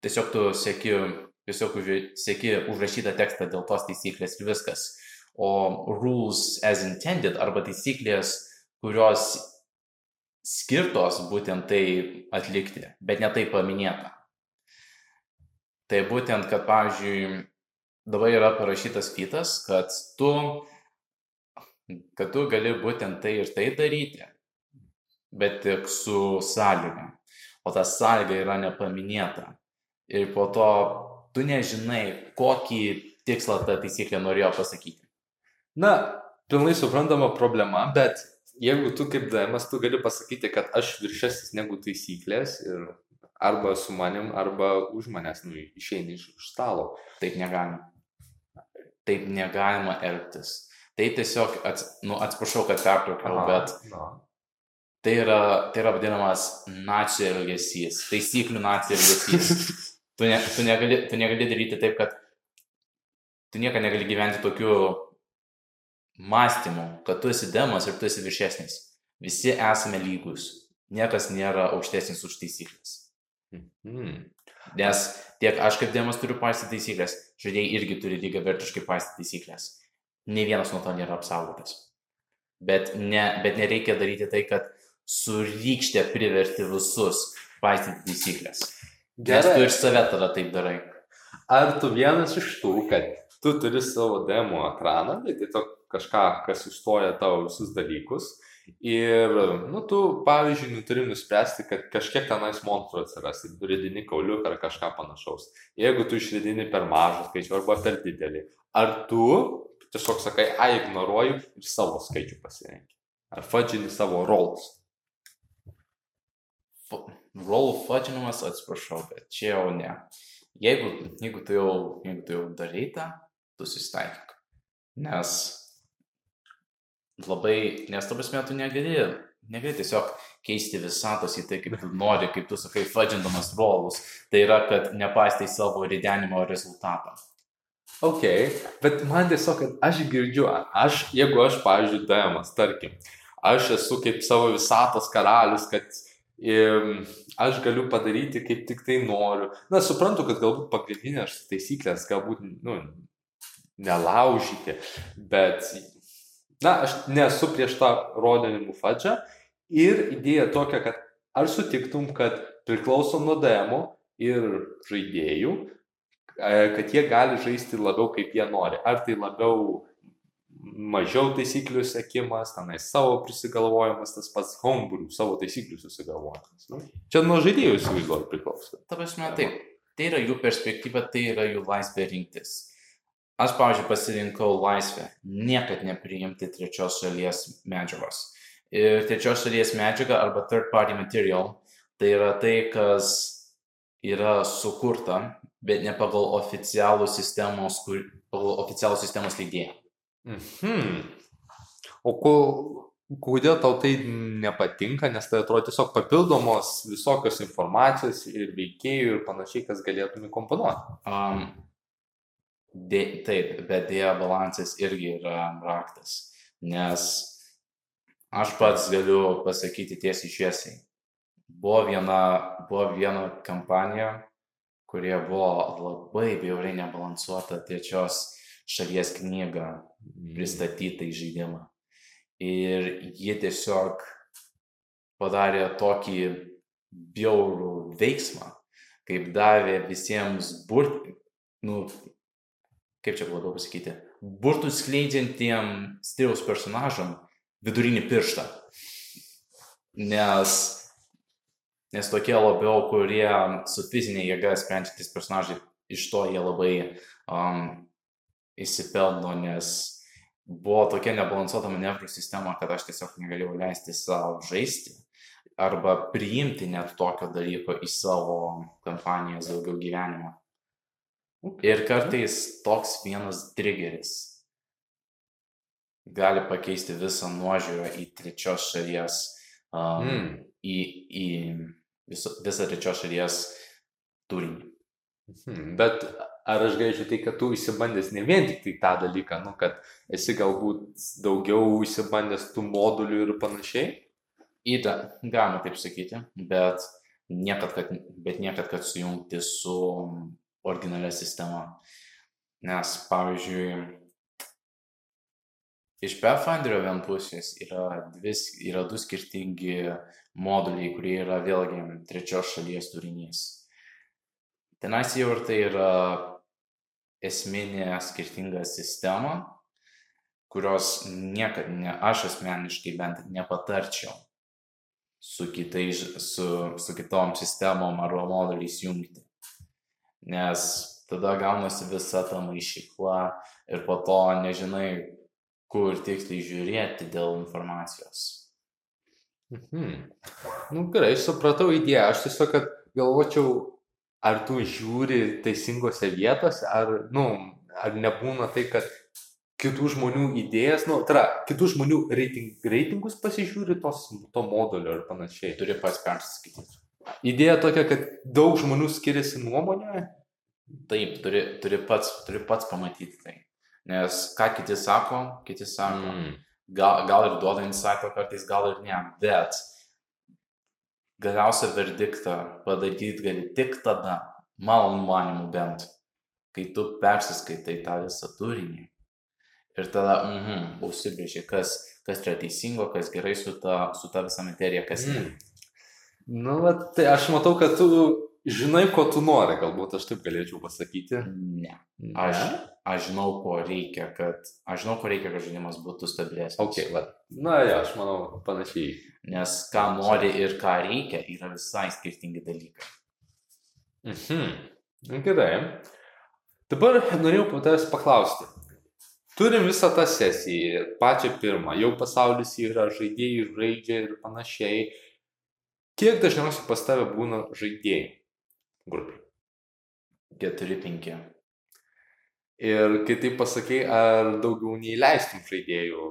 Tiesiog tu sėki, tiesiog sėki užrašytą tekstą dėl tos taisyklės ir viskas. O rules as intended arba taisyklės, kurios skirtos būtent tai atlikti, bet ne tai paminėta. Tai būtent, kad, pavyzdžiui, dabar yra parašytas fitas, kad tu, kad tu gali būtent tai ir tai daryti, bet tik su sąlyga. O ta sąlyga yra nepaminėta. Ir po to tu nežinai, kokį tikslą ta taisyklė norėjo pasakyti. Na, pilnai suprantama problema, bet jeigu tu kaip DM, tu gali pasakyti, kad aš viršesnis negu taisyklės ir arba su manim, arba už manęs, nu, išeini iš, iš stalo. Taip negalima. Taip negalima elgtis. Tai tiesiog, ats, nu, atsiprašau, kad pertraukiau, bet na. tai yra, tai yra vadinamas nacijų elgesys, taisyklių nacijų elgesys. Tu, ne, tu, negali, tu negali daryti taip, kad tu niekada negali gyventi tokiu mąstymu, kad tu esi demas ir tu esi viršesnis. Visi esame lygus. Niekas nėra aukštesnis už taisyklės. Hmm. Nes tiek aš kaip demas turiu paisyti taisyklės, žaidėjai irgi turi lygiai vertiškai paisyti taisyklės. Ne vienas nuo to nėra apsaugotas. Bet, ne, bet nereikia daryti tai, kad surykštė priverti visus paisyti taisyklės. Nes tu ir save tada taip darai. Ar tu vienas iš tų, kad tu turi savo demo ekraną, tai tiesiog kažką, kas užstoja tavo visus dalykus. Ir, nu, tu, pavyzdžiui, turi nuspręsti, kad kažkiek tenais monstrų atsiras, ridini kauliuką ar kažką panašaus. Jeigu tu išridini per mažą skaičių arba per didelį, ar tu tiesiog sakai, a, ignoruoju ir savo skaičių pasirenki. Ar fadžini savo rolls. Roll fudžinimas, atsiprašau, bet čia jau ne. Jeigu, jeigu, tu jau, jeigu tu jau darai tą, tu susitaikyk. Nes labai, nes tu prasme, tu negali, negali tiesiog keisti visatos į tai, kaip tu nori, kaip tu sakai, fudžindamas rollus. Tai yra, kad nepaistai savo ridenimo rezultatą. Ok, bet man tiesiog, kad aš girdžiu, aš, jeigu aš, pavyzdžiui, Damas, tarkim, aš esu kaip savo visatos karalius, kad im, aš galiu padaryti kaip tik tai noriu. Na, suprantu, kad galbūt pagrindinės taisyklės galbūt, nu, nelaužyti, bet, na, aš nesu prieš tą rodinimų fadžą ir idėja tokia, kad ar sutiktum, kad priklauso nuo demo ir žaidėjų, e, kad jie gali žaisti labiau kaip jie nori. Ar tai labiau mažiau taisyklių sekimas, tenais savo prisigalvojimas, tas pats homebrew, savo taisyklių susigalvojimas. Nu, čia nuo žaidėjų įsivaizduoju priklauso. Ta prasme, taip. Tai yra jų perspektyva, tai yra jų laisvė rinktis. Aš, pavyzdžiui, pasirinkau laisvę niekad nepriimti trečios šalies medžiagos. Ir trečios šalies medžiaga arba third party material tai yra tai, kas yra sukurta, bet ne pagal oficialų sistemos, kur, pagal oficialų sistemos leidėją. Mhm. O ko, kodėl tau tai nepatinka, nes tai atrodo tiesiog papildomos visokios informacijos ir veikėjų ir panašiai, kas galėtum įkomponuoti. Um, de, taip, bet dėja balansas irgi yra raktas, nes aš pats galiu pasakyti tiesiai šviesiai. Buvo viena, buvo viena kampanija, kurie buvo labai bjauriai nebalansuota trečios šalies knygą pristatytą į žaidimą. Ir jie tiesiog padarė tokį bjaurų veiksmą, kaip davė visiems burt, nu, kaip čia labiau pasakyti, burtų skleidžiantiem stiliaus personažam vidurinį pirštą. Nes, nes tokie labiau, kurie su fizinė jėga sprendžiantys personažai, iš to jie labai um, įsipelno, nes buvo tokia nebalansuota manevrų sistema, kad aš tiesiog negalėjau leisti savo žaisti arba priimti net tokio dalyko į savo kampanijas daugiau gyvenimo. Ir kartais toks vienas triggeris gali pakeisti visą nuožiūrą į trečios šalies, um, mm. į, į viso, visą trečios šalies turinį. Hmm, bet ar aš galėčiau tai, kad tu įsibandęs ne vien tik tai tą dalyką, nu, kad esi galbūt daugiau įsibandęs tų modulių ir panašiai? Įda, galima taip sakyti, bet niekad, kad, bet niekad, kad sujungti su originalia sistema. Nes, pavyzdžiui, iš Pathfinderio vien pusės yra, dvi, yra du skirtingi moduliai, kurie yra vėlgi trečios šalies turinys. Tenais jau ir tai yra esminė skirtinga sistema, kurios niekad ne, aš asmeniškai bent nepatarčiau su, kitais, su, su kitom sistemom arba modeliais jungti. Nes tada gaunasi visa ta maišykla ir po to nežinai, kur tiksliai žiūrėti dėl informacijos. Mhm. Nu, gerai, supratau idėją. Aš tiesiog, kad galvočiau, ar tu žiūri teisingose vietose, ar, nu, ar nebūna tai, kad kitų žmonių idėjas, nu, tai yra, kitų žmonių reiting, reitingus pasižiūri tos, to modulio ir panašiai. Turi pats persiskaityti. Idėja tokia, kad daug žmonių skiriasi nuomonė. Taip, turi, turi, pats, turi pats pamatyti tai. Nes ką kiti sako, kiti sako. Mm. Gal, gal ir duoda insightą kartais, gal ir ne. Bet galiausią verdiktą padaryti gali tik tada, mano manimu bent, kai tu persiskaitai tą visą turinį. Ir tada, mhm, mm užsibrėži, kas, kas yra teisingo, kas gerai su ta, su ta visa materija, kas ne. Nu, va, tai aš matau, kad tu žinai, ko tu nori, galbūt aš taip galėčiau pasakyti. Ne. Aš, aš žinau, ko reikia, kad, aš žinau, ko reikia, kad žaidimas būtų stabilesnis. Ok, va. Na, ja, aš manau, panašiai. Nes ką nori ir ką reikia, yra visai skirtingi dalykai. Mhm. Gerai. Dabar norėjau po tavęs paklausti. Turim visą tą sesiją, pačią pirmą, jau pasaulis yra, žaidėjai žaidžia ir panašiai. Kiek dažniausiai pas tave būna žaidėjai grupiai? 4-5. Ir kai taip pasakai, ar daugiau neįleistum žaidėjų,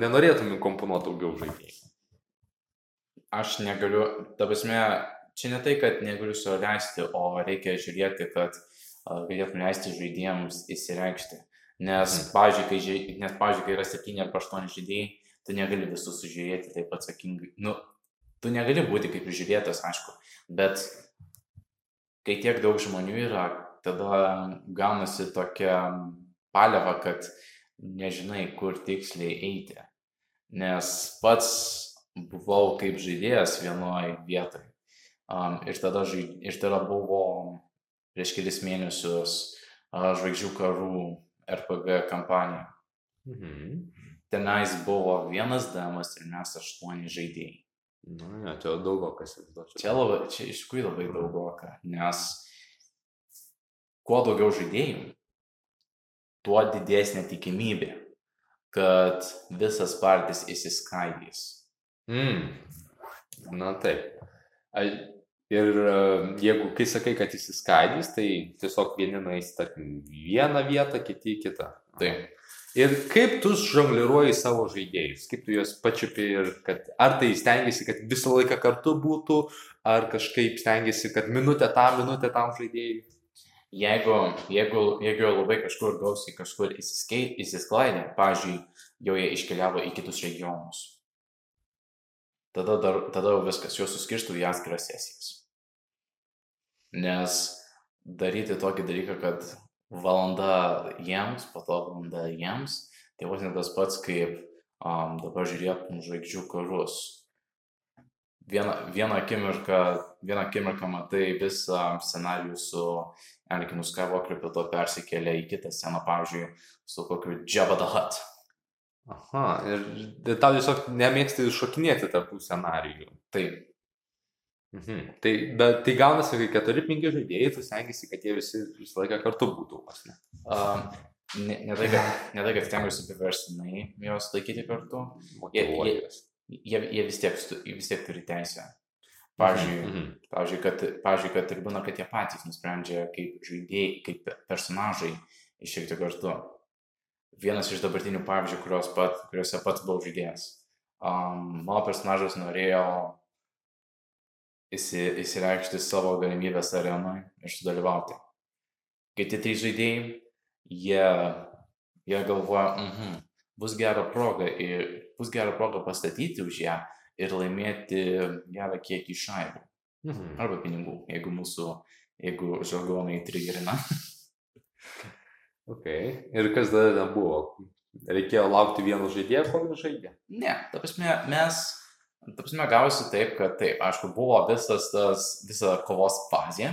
nenorėtum komponuoti daugiau žaidėjų? Aš negaliu, ta prasme, čia ne tai, kad negaliu su leisti, o reikia žiūrėti, kad galėtum leisti žaidėjams įsireikšti. Nes, hmm. pavyzdžiui, kai, nes, pavyzdžiui, kai yra 7 arba 8 žaidėjai, tu negali visus sužiūrėti taip atsakingai. Nu, tu negali būti kaip žiūrėtas, aišku, bet kai tiek daug žmonių yra, tada gaunasi tokia paliava, kad nežinai, kur tiksliai eiti. Nes pats buvau kaip žaidėjas vienoje vietoje. Um, ir, tada, ir tada buvo prieš kelis mėnesius uh, žvaigždžių karų RPG kampanija. Mhm. Tenais buvo vienas damas ir mes aštuoni žaidėjai. Nu, ne, čia daugokas įsivaizduočiau. Čia, labai, čia iš tikrųjų labai daugoka, nes kuo daugiau žaidėjų, tuo didesnė tikimybė, kad visas partijas įsiskaidys. Mm. Na taip. Ir e, jeigu, kai sakai, kad įsiskaidys, tai tiesiog vieni nueis, tarkim, vieną vietą, kiti į kitą. Taip. Ir kaip tu žongliruoji savo žaidėjus, kaip tu juos pačiupi ir kad ar tai stengiasi, kad visą laiką kartu būtų, ar kažkaip stengiasi, kad minutę tam, minutę tam žaidėjai. Jeigu, jeigu, jeigu labai kažkur gausiai kažkur įsisklaidė, pavyzdžiui, jau jie iškeliavo į kitus regionus, tada, dar, tada jau viskas, juos suskirstų į atskiras sesijas. Nes daryti tokį dalyką, kad valanda jiems, po to valanda jiems. Tai vos ne tas pats, kaip um, dabar žiūrėtum žvaigždžių karus. Vieną, vieną, akimirką, vieną akimirką matai visą scenarijų su Anakinu Skywalkeriu, po to persikėlė į kitą sceną, pavyzdžiui, su kokiu Jabba the Hutt. Aha, ir, ir tau tiesiog nemėgsti šokinėti tarpų scenarijų. Taip, Mhm. Tai, bet tai gaunasi, kai keturi, penki žaidėjai, tu stengiasi, kad jie visi visą laiką kartu būtų. Ne, um, ne, ne, tai, kad, ne tai, kad stengiuosi priverstinai juos laikyti kartu. Jie, jie, jie, jie vis, tiek, vis tiek turi teisę. Pavyzdžiui, mm -hmm. pavyzdžiui, kad, pavyzdžiui, kad ir būna, kad jie patys nusprendžia, kaip žaidėjai, kaip personažai išeiti kartu. Vienas iš dabartinių pavyzdžių, pat, kuriuose pats buvau žaidėjas. Um, mano personažas norėjo įsi, įsireikšti savo galimybės arenoje ir sudalyvauti. Kiti trys žaidėjai, jie, jie galvoja, mhm, bus gera proga ir bus gera proga pastatyti už ją ir laimėti gerą kiekį šaibų. Mhm. Arba pinigų, jeigu mūsų, jeigu žargonai trigerina. ok. Ir kas dar buvo? Reikėjo laukti vieno žaidėjo, kol jis žaidė? Ne, ta prasme, mes Ta prasme, gavosi taip, kad taip, aišku, buvo visas tas, visa kovos fazė.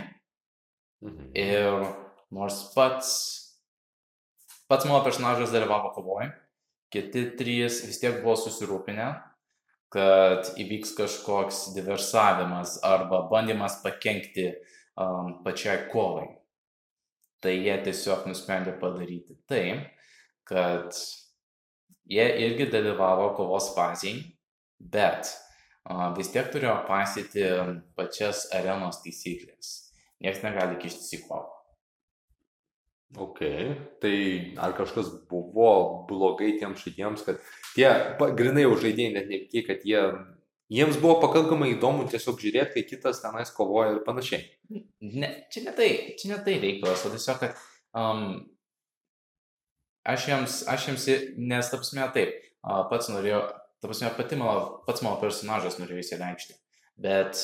Mhm. Ir nors pats, pats mano personažas dalyvavo kovoje, kiti trys vis tiek buvo susirūpinę, kad įvyks kažkoks diversavimas arba bandymas pakengti um, pačiai kovai. Tai jie tiesiog nusprendė padaryti taip, kad jie irgi dalyvavo kovos fazėje, bet a, vis tiek turėjo pasyti pačias arenos taisyklės. Niekas negali kištis į kovą. Ok, tai ar kažkas buvo blogai tiems žaidėjams, kad tie, grinai jau žaidėjai, net ne tiek, kad jie, jiems buvo pakankamai įdomu tiesiog žiūrėti, kai kitas tenais kovoja ir panašiai. Ne, čia ne tai, čia ne tai reikalas, o tiesiog, kad um, aš jiems, aš jiems, nes, ta prasme, taip, pats norėjau, ta prasme, pati mano, pats mano personažas norėjo įsileikšti, bet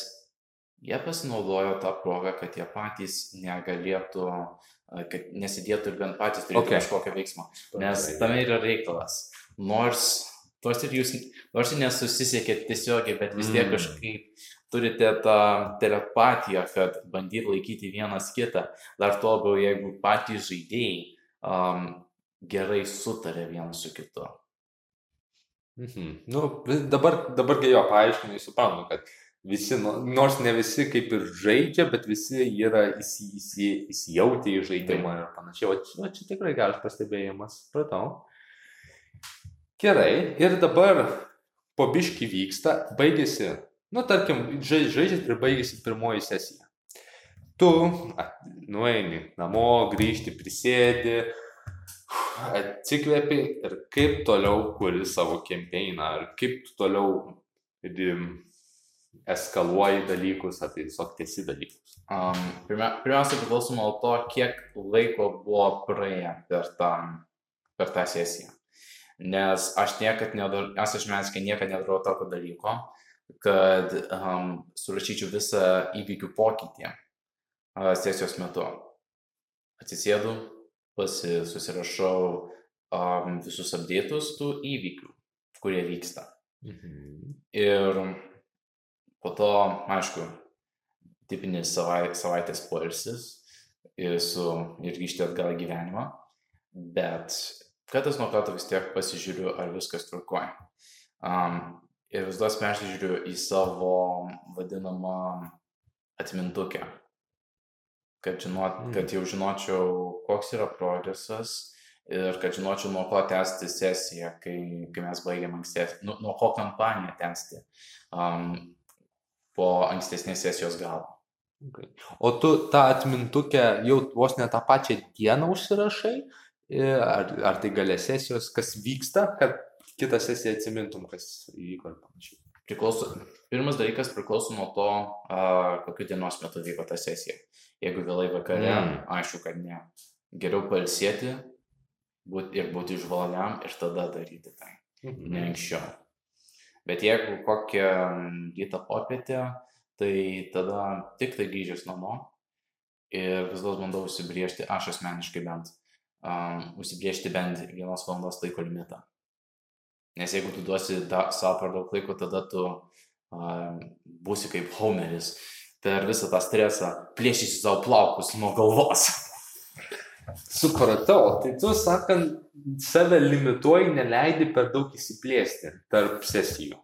jie pasinaudojo tą progą, kad jie patys negalėtų, kad nesidėtų ir bent patys turėtų Ok. okay. kažkokią veiksmą. Nes tame yra reikalas. Nors, nors ir jūs, nors ir nesusisiekėt tiesiogiai, bet vis tiek Mm. kažkaip turite tą telepatiją, kad bandyti laikyti vienas kitą. Dar to labiau, jeigu patys žaidėjai um, gerai sutarė vienas su kitu. Mhm. Nu, dabar, dabar jo paaiškinai, suprantu, kad visi, nors ne visi kaip ir žaidžia, bet visi yra įsi, įsi, įsijauti į žaidimą ir panašiai. O čia, čia tikrai geras pastebėjimas, supratau. Gerai, ir dabar po biški vyksta, baigėsi, nu tarkim, žai- žaidžiat ir baigėsi pirmoji sesija. Tu nueini namo, grįžti, prisėdi, atsikvėpi ir kaip toliau kuri savo kempeiną, ar kaip toliau eskaluoji dalykus, ar tai tiesiog tiesi dalykus. Um, pirmia, pirmiausia, priklauso nuo to, kiek laiko buvo praėję per tą, per tą sesiją. Nes aš niekad nedarau, aš asmeniškai niekada nedarau tokio dalyko, kad um, surašyčiau visą įvykių pokytį uh, sesijos metu. Atsisėdu, pasi, susirašau um, visus apdėtus tų įvykių, kurie vyksta. Mhm. Ir po to, aišku, tipinis savai, savaitės poilsis ir, su, ir grįžti atgal į gyvenimą, bet kartais nuo karto vis tiek pasižiūriu, ar viskas tvarkoja. Um, ir vis duos peržiūriu į savo vadinamą atmintukę, kad, žinot, Mm. kad jau žinočiau, koks yra progresas ir kad žinočiau, nuo ko tęsti sesiją, kai, kai mes baigiam ankstesnį, nu, nuo ko kampaniją tęsti um, po ankstesnės sesijos galo. Okay. O tu tą atmintukę jau vos ne tą pačią dieną užsirašai, E, ar, ar tai galė sesijos, kas vyksta, kad kitą sesiją atsimintum, kas įvyko ir panašiai. Priklauso, pirmas dalykas priklauso nuo to, uh, kokiu dienos metu vyko ta sesija. Jeigu vėlai vakare, Mm. aišku, kad ne. Geriau palsėti būt, ir būti žvaliam ir tada daryti tai, Mhm. ne anksčiau. Bet jeigu kokią mm, rytą popietę, tai tada tik tai grįžęs namo ir vis dėlto bandau užsibriežti, aš asmeniškai bent, um, užsibriežti bent vienos valandos laiko limitą. Nes jeigu tu duosi da, savo per daug laiko, tada tu būsi kaip Homeris. Per visą tą stresą plėšysi savo plaukus nuo galvos. Supratau, tai tu sakant, save limituoji, neleidi per daug įsiplėsti tarp sesijų.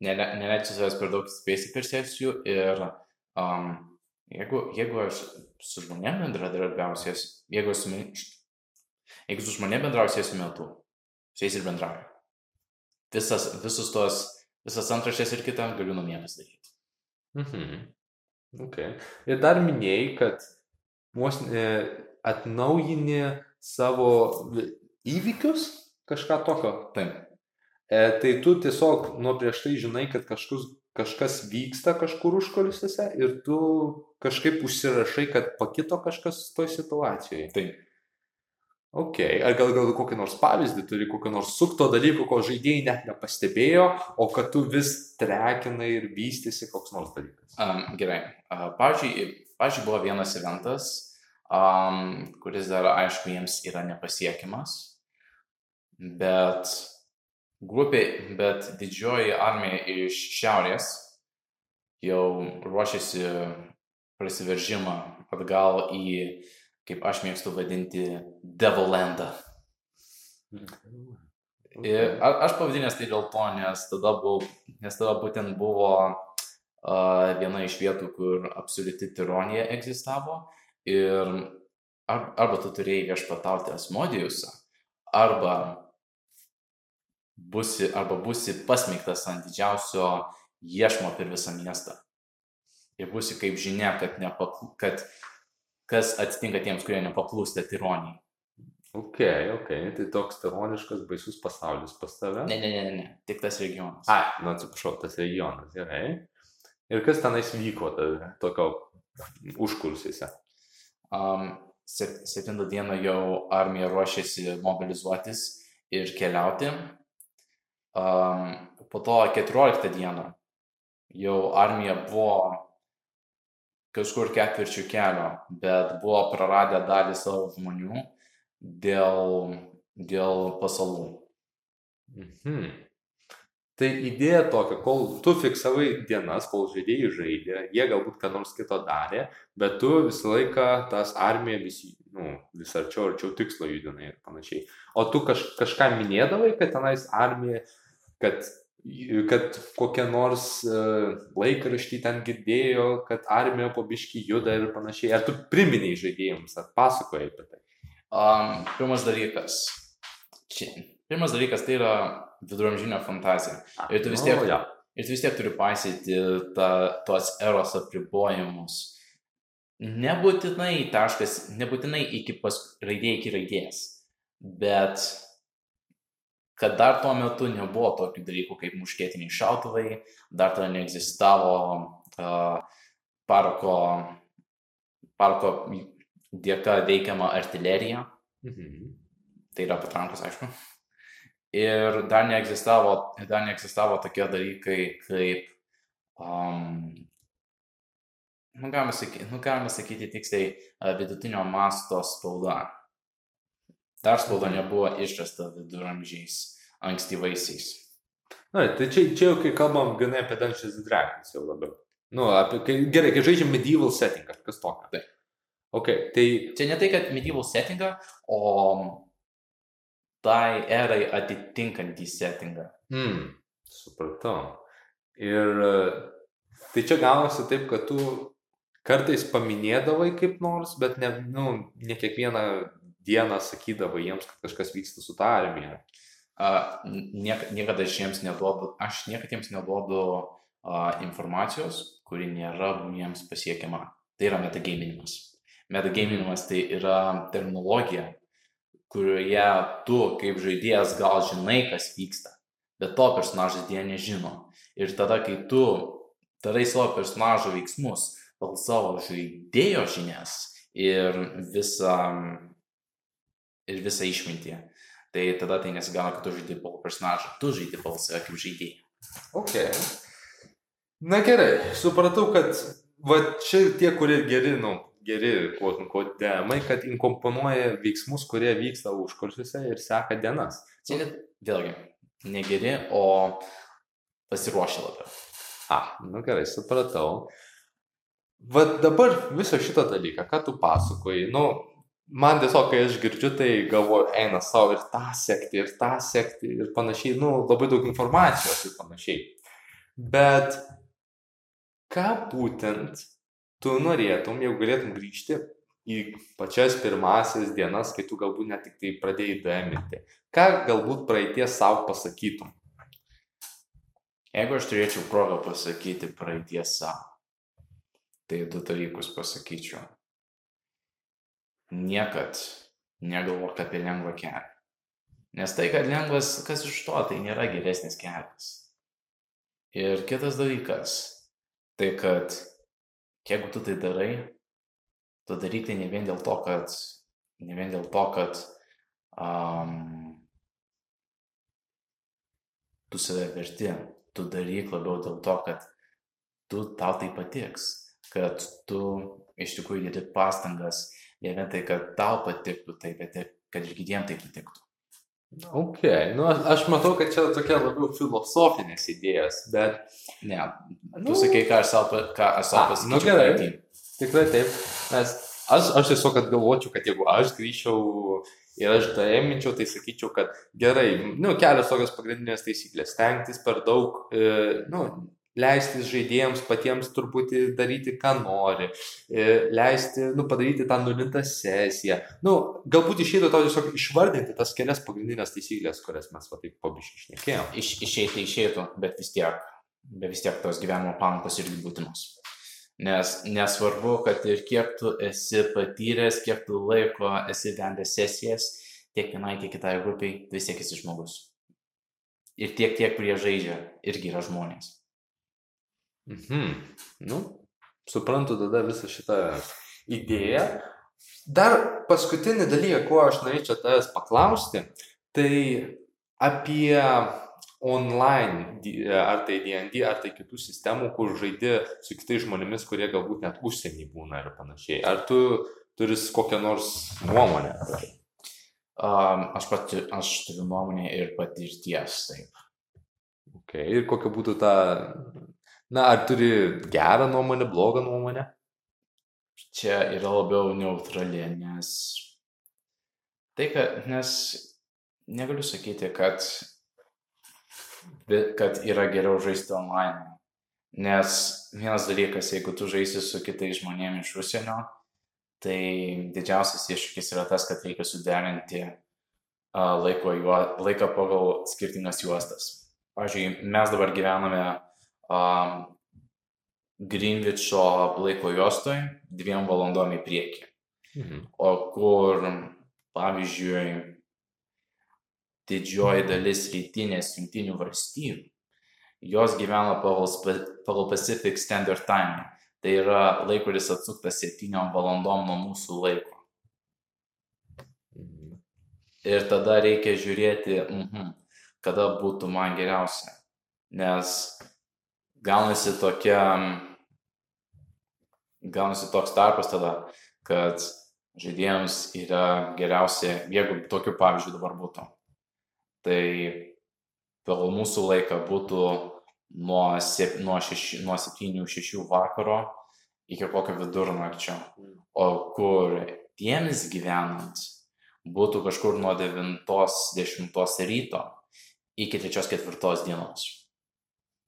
Nele, neleidžiu savęs per daug spėsi per sesijų ir um, jeigu, jeigu aš su žmonėm bendradarbiausies, jeigu, su, jeigu su žmonėm bendrausies metu, su jais ir bendrauju. Visas, visus tos, visas antraštės ir kitą galiu namie pasidaryti. Mhm. Okay. Ir dar minėjai, kad vos ne atnaujini savo įvykius, kažką tokio. Taip. E, tai tu tiesiog nuo prieš tai žinai, kad kažkus, kažkas vyksta kažkur užkulisiuose ir tu kažkaip užsirašai, kad pakito kažkas toj situacijoje. Taip. Ok, ar gal gal kokį nors pavyzdį turi, kokį nors sukto dalyko, ko žaidėjai net nepastebėjo, o kad tu vis trekinai ir vystysi koks nors dalykas. Um, gerai. Uh, pavyzdžiui, pavyzdžiui, buvo vienas eventas, um, kuris dar, aišku, jiems yra nepasiekiamas, bet grupė, bet didžioji armija iš šiaurės jau ruošiasi prasiveržimą atgal į, kaip aš mėgstu vadinti, Devilandą. Ir a- aš pavadinęs tai dėl to, nes tada, buvo, nes tada būtent buvo uh, viena iš vietų, kur absoliuti tironija egzistavo ir ar, arba tu turėjai viešpatauti Asmodijusą, arba busi, arba busi pasmeigtas ant didžiausio iešmo per visą miestą. Ir būsi kaip žinia, kad, nepaklu, kad kas atsitinka tiems, kurie nepaklūsta tironijai. Ok, ok, tai toks tironiškas baisus pasaulis pas tave. Ne, ne, ne, ne, tik tas regionas. Ai, nu atsiprašau, tas regionas, gerai. Ir kas tenais vyko tada, tokio užkursiuose? Um, sep- septintą dieną jau armija ruošėsi mobilizuotis ir keliauti. Um, po to 14 dieną jau armija buvo kažkur ketvirčių kelio, bet buvo praradę dalį savo žmonių dėl, dėl pasalų. Mhm. Tai idėja tokia, kol tu fiksavai dienas, kol žaidėjai žaidė, jie galbūt ką nors kito darė, bet tu visą laiką tas armiją vis, nu, vis arčiau, arčiau tikslo judinai ir panašiai. O tu kaž, kažką minėdavai, kad tenais armija, kad, kad kokie nors uh, laikraštį ten girdėjo, kad armija po biški juda ir panašiai. Ar tu priminiai žaidėjams, ar pasakojai apie tai? Um, pirmas dalykas. Čia, pirmas dalykas tai yra viduramžinė fantazija. Ir tu vis tiek- Nu, jo. Ir tu vis tiek turi paisyti ta, tuos eros apribojimus. Nebūtinai taškas, nebūtinai iki pas, raidė iki raidės, bet kad dar tuo metu nebuvo tokių dalykų kaip muškėtiniai šautuvai, dar tada neegzistavo uh, parko, parko dėka veikiama artilerija, Mhm. tai yra patrankos, aišku. Ir dar neegzistavo, dar neegzistavo tokie dalykai kaip, um, nu, galima sakyti, nu, galima sakyti tiksliai, vidutinio masto spauda. Dar spauda nebuvo išrasta viduramžiais, ankstyvaisiais. Na, tai čia, čia jau kai kalbam ganai apie Dungeons Dragons jau labiau. Nu, apie, kai, gerai, kai žaidžiam medieval setting, kažkas tokio. Taip. Ok, tai Čia ne tai, kad medieval settingą, o tai erai atitinkantį settingą. Hmm, supratau. Ir tai čia gaunasi taip, kad tu kartais paminėdavai kaip nors, bet ne, nu, ne kiekvieną dieną sakydavai jiems, kad kažkas vyksta su ta armija. A, niek, niekada aš jiems neduodu, aš niekada jiems neduodu a, informacijos, kuri nėra jiems pasiekiama. Tai yra metagaminimas. Metagaminimas tai yra terminologija, kurioje tu kaip žaidėjas gal žinai, kas vyksta, bet to personažas dėja nežino. Ir tada, kai tu darai savo personažo veiksmus pagal savo žaidėjo žinias ir visą, ir visą išmintį, tai tada tai nesigana, kad tu žaidži pagal personažą, tu žaidži pagal save kaip žaidėją. Ok. Na gerai, supratau, kad va čia tie, kurie geri, nu, geri, kuo, kuo demai, kad inkomponuoja veiksmus, kurie vyksta užkursiuose ir seka dienas. Čia vėlgi, negeri, o pasiruošę labiau. A, nu gerai, supratau. Vat dabar viso šito dalyką, ką tu pasakoji, nu, man tiesiog, kai aš girdžiu, tai galvoju, eina savo ir tą sekti, ir tą sekti, ir panašiai, nu, labai daug informacijos ir panašiai. Bet ką būtent tu norėtum, jeigu galėtum grįžti į pačias pirmasias dienas, kai tu galbūt net tik tai pradėjai dėminti, ką galbūt praeities savo pasakytum? Jeigu aš turėčiau progą pasakyti praeities savo, tai du dalykus pasakyčiau. Niekad negalvok apie lengvą kelią. Nes tai, kad lengvas, kas iš to, tai nėra geresnis kelias. Ir kitas dalykas, tai kad jeigu tu tai darai, tu daryk tai ne vien dėl to, kad, ne vien dėl to, kad um, tu save verti, tu daryk labiau dėl to, kad tu tau tai patiks, kad tu iš tikrųjų dėti pastangas, ne vien tai, kad tau patiktų tai, bet ir kad ir kitiems tai patiktų. Ok, nu aš, matau, kad čia tokia labiau filosofinės idėjas, bet Ne, Nu. tu sakai, ką aš savo, ką aš A, savo nu gerai. praeity. tikrai taip, nes aš, aš tiesiog kad galvočiau, kad jeigu aš grįžčiau ir aš daiminčiau, tai sakyčiau, kad gerai, nu, kelios tokios pagrindinės taisyklės, stengtis per daug, e, nu, leistis žaidėjams patiems truputį daryti, ką nori, e, leisti, nu, padaryti tą nulintą sesiją. Nu, galbūt išėtų tau tiesiog išvardinti tas kelias pagrindinės taisyklės, kurias mes va taip pabiškai išnekėjom. Iš, išeitų, išeitų, bet vis tiek. bet vis tiek tos gyvenimo pamokos irgi būtinos. Nes nesvarbu, kad ir kiek tu esi patyręs, kiek tu laiko esi vedęs sesijas, tiek vienai, tiek kitai grupiai, vis tiek esi žmogus. Ir tiek, tiek, kurie žaidžia, irgi yra žmonės. Mhm. Nu, suprantu tada visą šitą idėją. Dar paskutinį dalyką, ko aš norėčiau tavęs paklausti, tai apie online, ar tai D&D, ar tai kitų sistemų, kur žaidži su kitais žmonėmis, kurie galbūt net užsienį būna ir panašiai. Ar tu turi kokią nors nuomonę? Um, aš, pati, aš turiu nuomonę ir patirties, taip. Okay. Ir kokia būtų ta, na, ar turi gerą nuomonę, blogą nuomonę? Čia yra labiau neutrali, nes tai, kad, nes negaliu sakyti, kad kad yra geriau žaisti online. Nes vienas dalykas, jeigu tu žaisi su kitais žmonėmis iš užsienio, tai didžiausias iššūkis yra tas, kad reikia suderinti laiko, juo, laiką pagal skirtingas juostas. Pavyzdžiui, mes dabar gyvename um, Greenwicho laiko juostoje dviem valandom į priekį. Mhm. O kur, pavyzdžiui, didžioji dalis rytinės jungtinių valstijų, jos gyvena pagal, pagal Pacific Standard Time. Tai yra laiko, kuris atsuktas 7 valandom nuo mūsų laiko. Ir tada reikia žiūrėti, mhm, kada būtų man geriausia. Nes gaunasi tokia, gaunasi toks tarpas tada, kad žaidėjams yra geriausia, jeigu tokiu pavyzdžiu dabar būtų tai pagal mūsų laiką būtų nuo, sep, nuo, šeši, nuo 7-6 vakaro iki kokio vidurnakčio. O kur tiems gyvenant būtų kažkur nuo 9-10 ryto iki 3-4 dienos.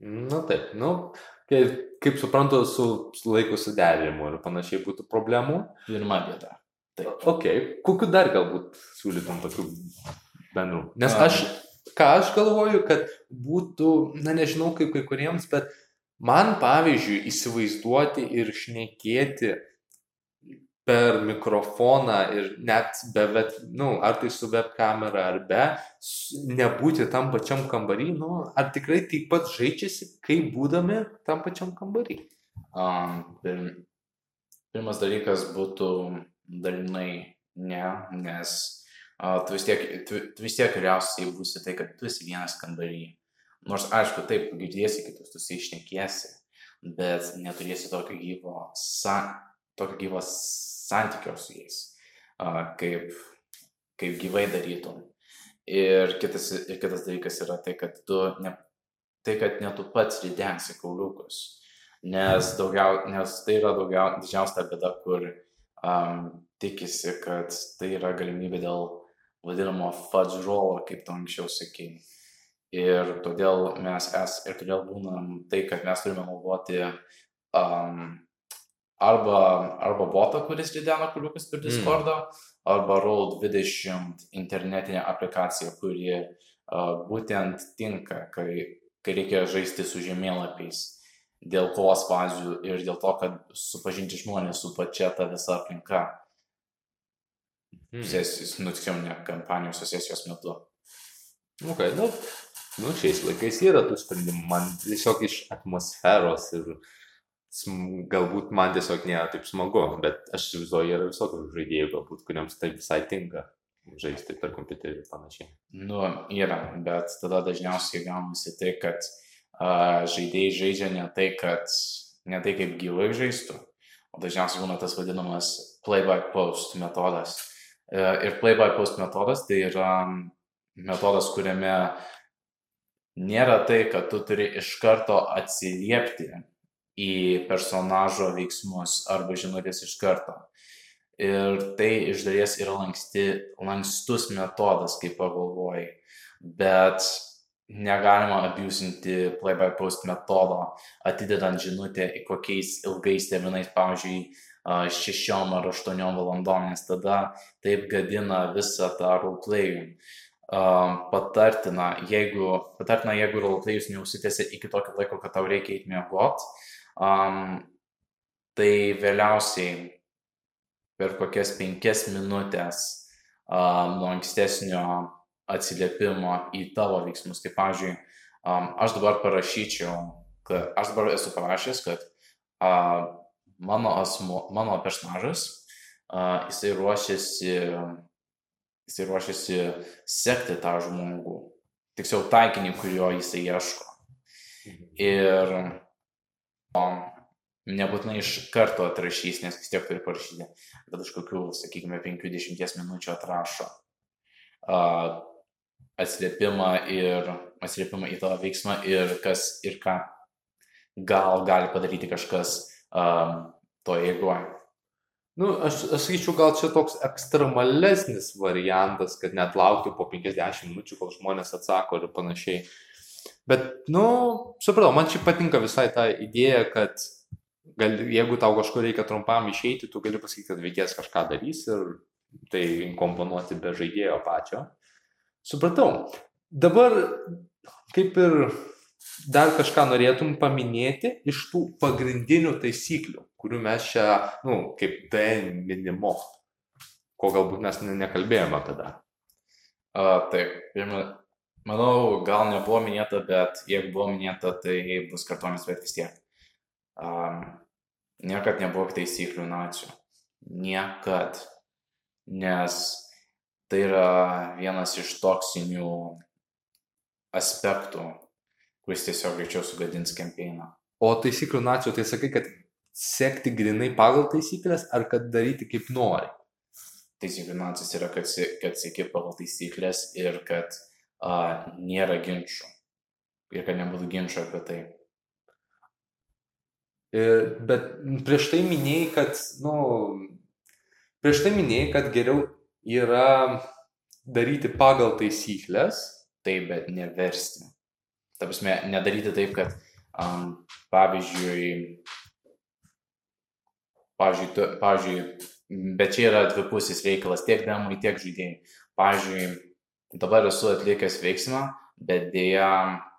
Na taip, nu, kaip, kaip suprantu, su laiku suderinimu ir panašiai būtų problemų. Pirma vieta. Taip. Ok, kokiu dar galbūt siūlytum tokių bendrų. Nes aš, ką aš galvoju, kad būtų, na nežinau kaip kai kuriems, bet man pavyzdžiui įsivaizduoti ir šnekėti per mikrofoną ir net be, bet, nu, ar tai su web kamera ar be, nebūti tam pačiam kambarį, nu, ar tikrai taip pat žaidžiasi, kaip būdami tam pačiam kambarį. Um, pir, pirmas dalykas būtų dalinai ne, nes tu vis tiek, tu, tu vis tiek geriausiai būsi tai, kad tu esi vienas kambarį. Nors, aišku, taip, girdėsi kitus, tu išnekėsi, bet neturėsi tokio gyvo, sa, tokio gyvo santykio su jais, kaip, kaip gyvai darytum. Ir kitas, ir kitas dalykas yra tai, kad tu ne, tai, kad ne tu pats ridensi kauliukus. Nes, daugiau, nes tai yra daugiau, didžiausia bėda, kur um, tikisi, kad tai yra galimybė dėl vadinamo fudge roll, kaip tu anksčiau sakei. Ir todėl mes es, ir todėl būnam tai, kad mes turime naudoti um, arba, arba botą, kuris ridena kuliukus per mm. Discordą, mm. arba Roll20 internetinė aplikacija, kuri uh, būtent tinka, kai, kai reikia žaisti su žemėlapiais dėl kovos fazių ir dėl to, kad supažinti žmonės su pačia ta visa aplinka mm. sesijos, nu tiksliau ne kampanijos, o sesijos metu. Okay, nu, nu, šiais laikais yra tų sprendimų, man tiesiog iš atmosferos ir galbūt man tiesiog nėra taip smagu, bet aš įsivaizduoju, yra visokių žaidėjų, galbūt, kuriems tai visai tinka žaisti per kompiuterį ir panašiai. Nu, yra, bet tada dažniausiai gaunasi tai, kad a, žaidėjai žaidžia ne tai, kad ne tai kaip gyvai žaistų, o dažniausiai būna tas vadinamas play by post metodas E, ir play by post metodas tai yra metodas, kuriame nėra tai, kad tu turi iš karto atsiliepti į personažo veiksmus arba žinutės iš karto. Ir tai iš dalies yra lanksti, lankstus metodas, kaip pagalvojai. Bet negalima abusinti play by post metodo, atidedant žinutę į kokiais ilgais terminais, pavyzdžiui, šešiom ar aštuoniom valandom, nes tada taip gadina visą tą roleplayų um, patartina, jeigu, patartina, jeigu roleplay jūs neusitėsi iki tokio laiko, kad tau reikia eiti miegot, um, tai vėliausiai per kokias penkias minutės um, nuo ankstesnio atsiliepimo į tavo veiksmus. Tai, pavyzdžiui, um, aš dabar parašyčiau, kad aš dabar esu parašęs, kad uh, mano, asmo, mano personažas, uh, jisai ruošiasi jisai ruošiasi sekti tą žmogų, tiksliau taikinį, kurio jisai ieško. Ir o, nebūtinai iš karto atrašys, nes vis tiek turi parašyti, bet už kokių, sakykime, 50 minučių atrašo uh, atsiliepimą ir atsiliepimą į tavo veiksmą ir kas ir ką gal gali padaryti kažkas um, to eigoje. Nu, aš, aš sakyčiau, gal čia toks ekstremalesnis variantas, kad net laukti po 50 minučių, kol žmonės atsako ir panašiai. Bet, nu, supratau, man čia patinka visai ta idėja, kad gal, jeigu tau kažkur reikia trumpam išeiti, tu gali pasakyti, kad veikėjas kažką darys ir tai komponuoti be žaidėjo pačio. Supratau. Dabar kaip ir dar kažką norėtum paminėti iš tų pagrindinių taisyklių, kurių mes čia, nu, kaip D minimo, ko galbūt mes nekalbėjome dar. A, taip, pirma, manau, gal nebuvo minėta, bet jeigu buvo minėta, tai bus kartonis, bet vis tiek. Um, niekad nebuvo taisyklių nacijų. Niekad. Nes tai yra vienas iš toksinių aspektų, kuris tiesiog greičiau sugadins kampeiną. O taisyklių nacijų, tai sakai, kad sekti grinai pagal taisyklės ar kad daryti kaip nori? Taisyklių nacijos yra, kad, kad sėki pagal taisyklės ir kad uh, nėra ginčių. Ir kad nebūtų ginčių apie tai. Ir, bet prieš tai minėjai, kad, nu, prieš tai minėjai, kad geriau yra daryti pagal taisyklės. Taip, bet neversti. Ta prasme, nedaryti taip, kad, um, pavyzdžiui, pavyzdžiui, tu, pavyzdžiui, bet čia yra dvipusis reikalas tiek demai, tiek žaidėjai. Pavyzdžiui, dabar esu atlikęs veiksmą, bet dėja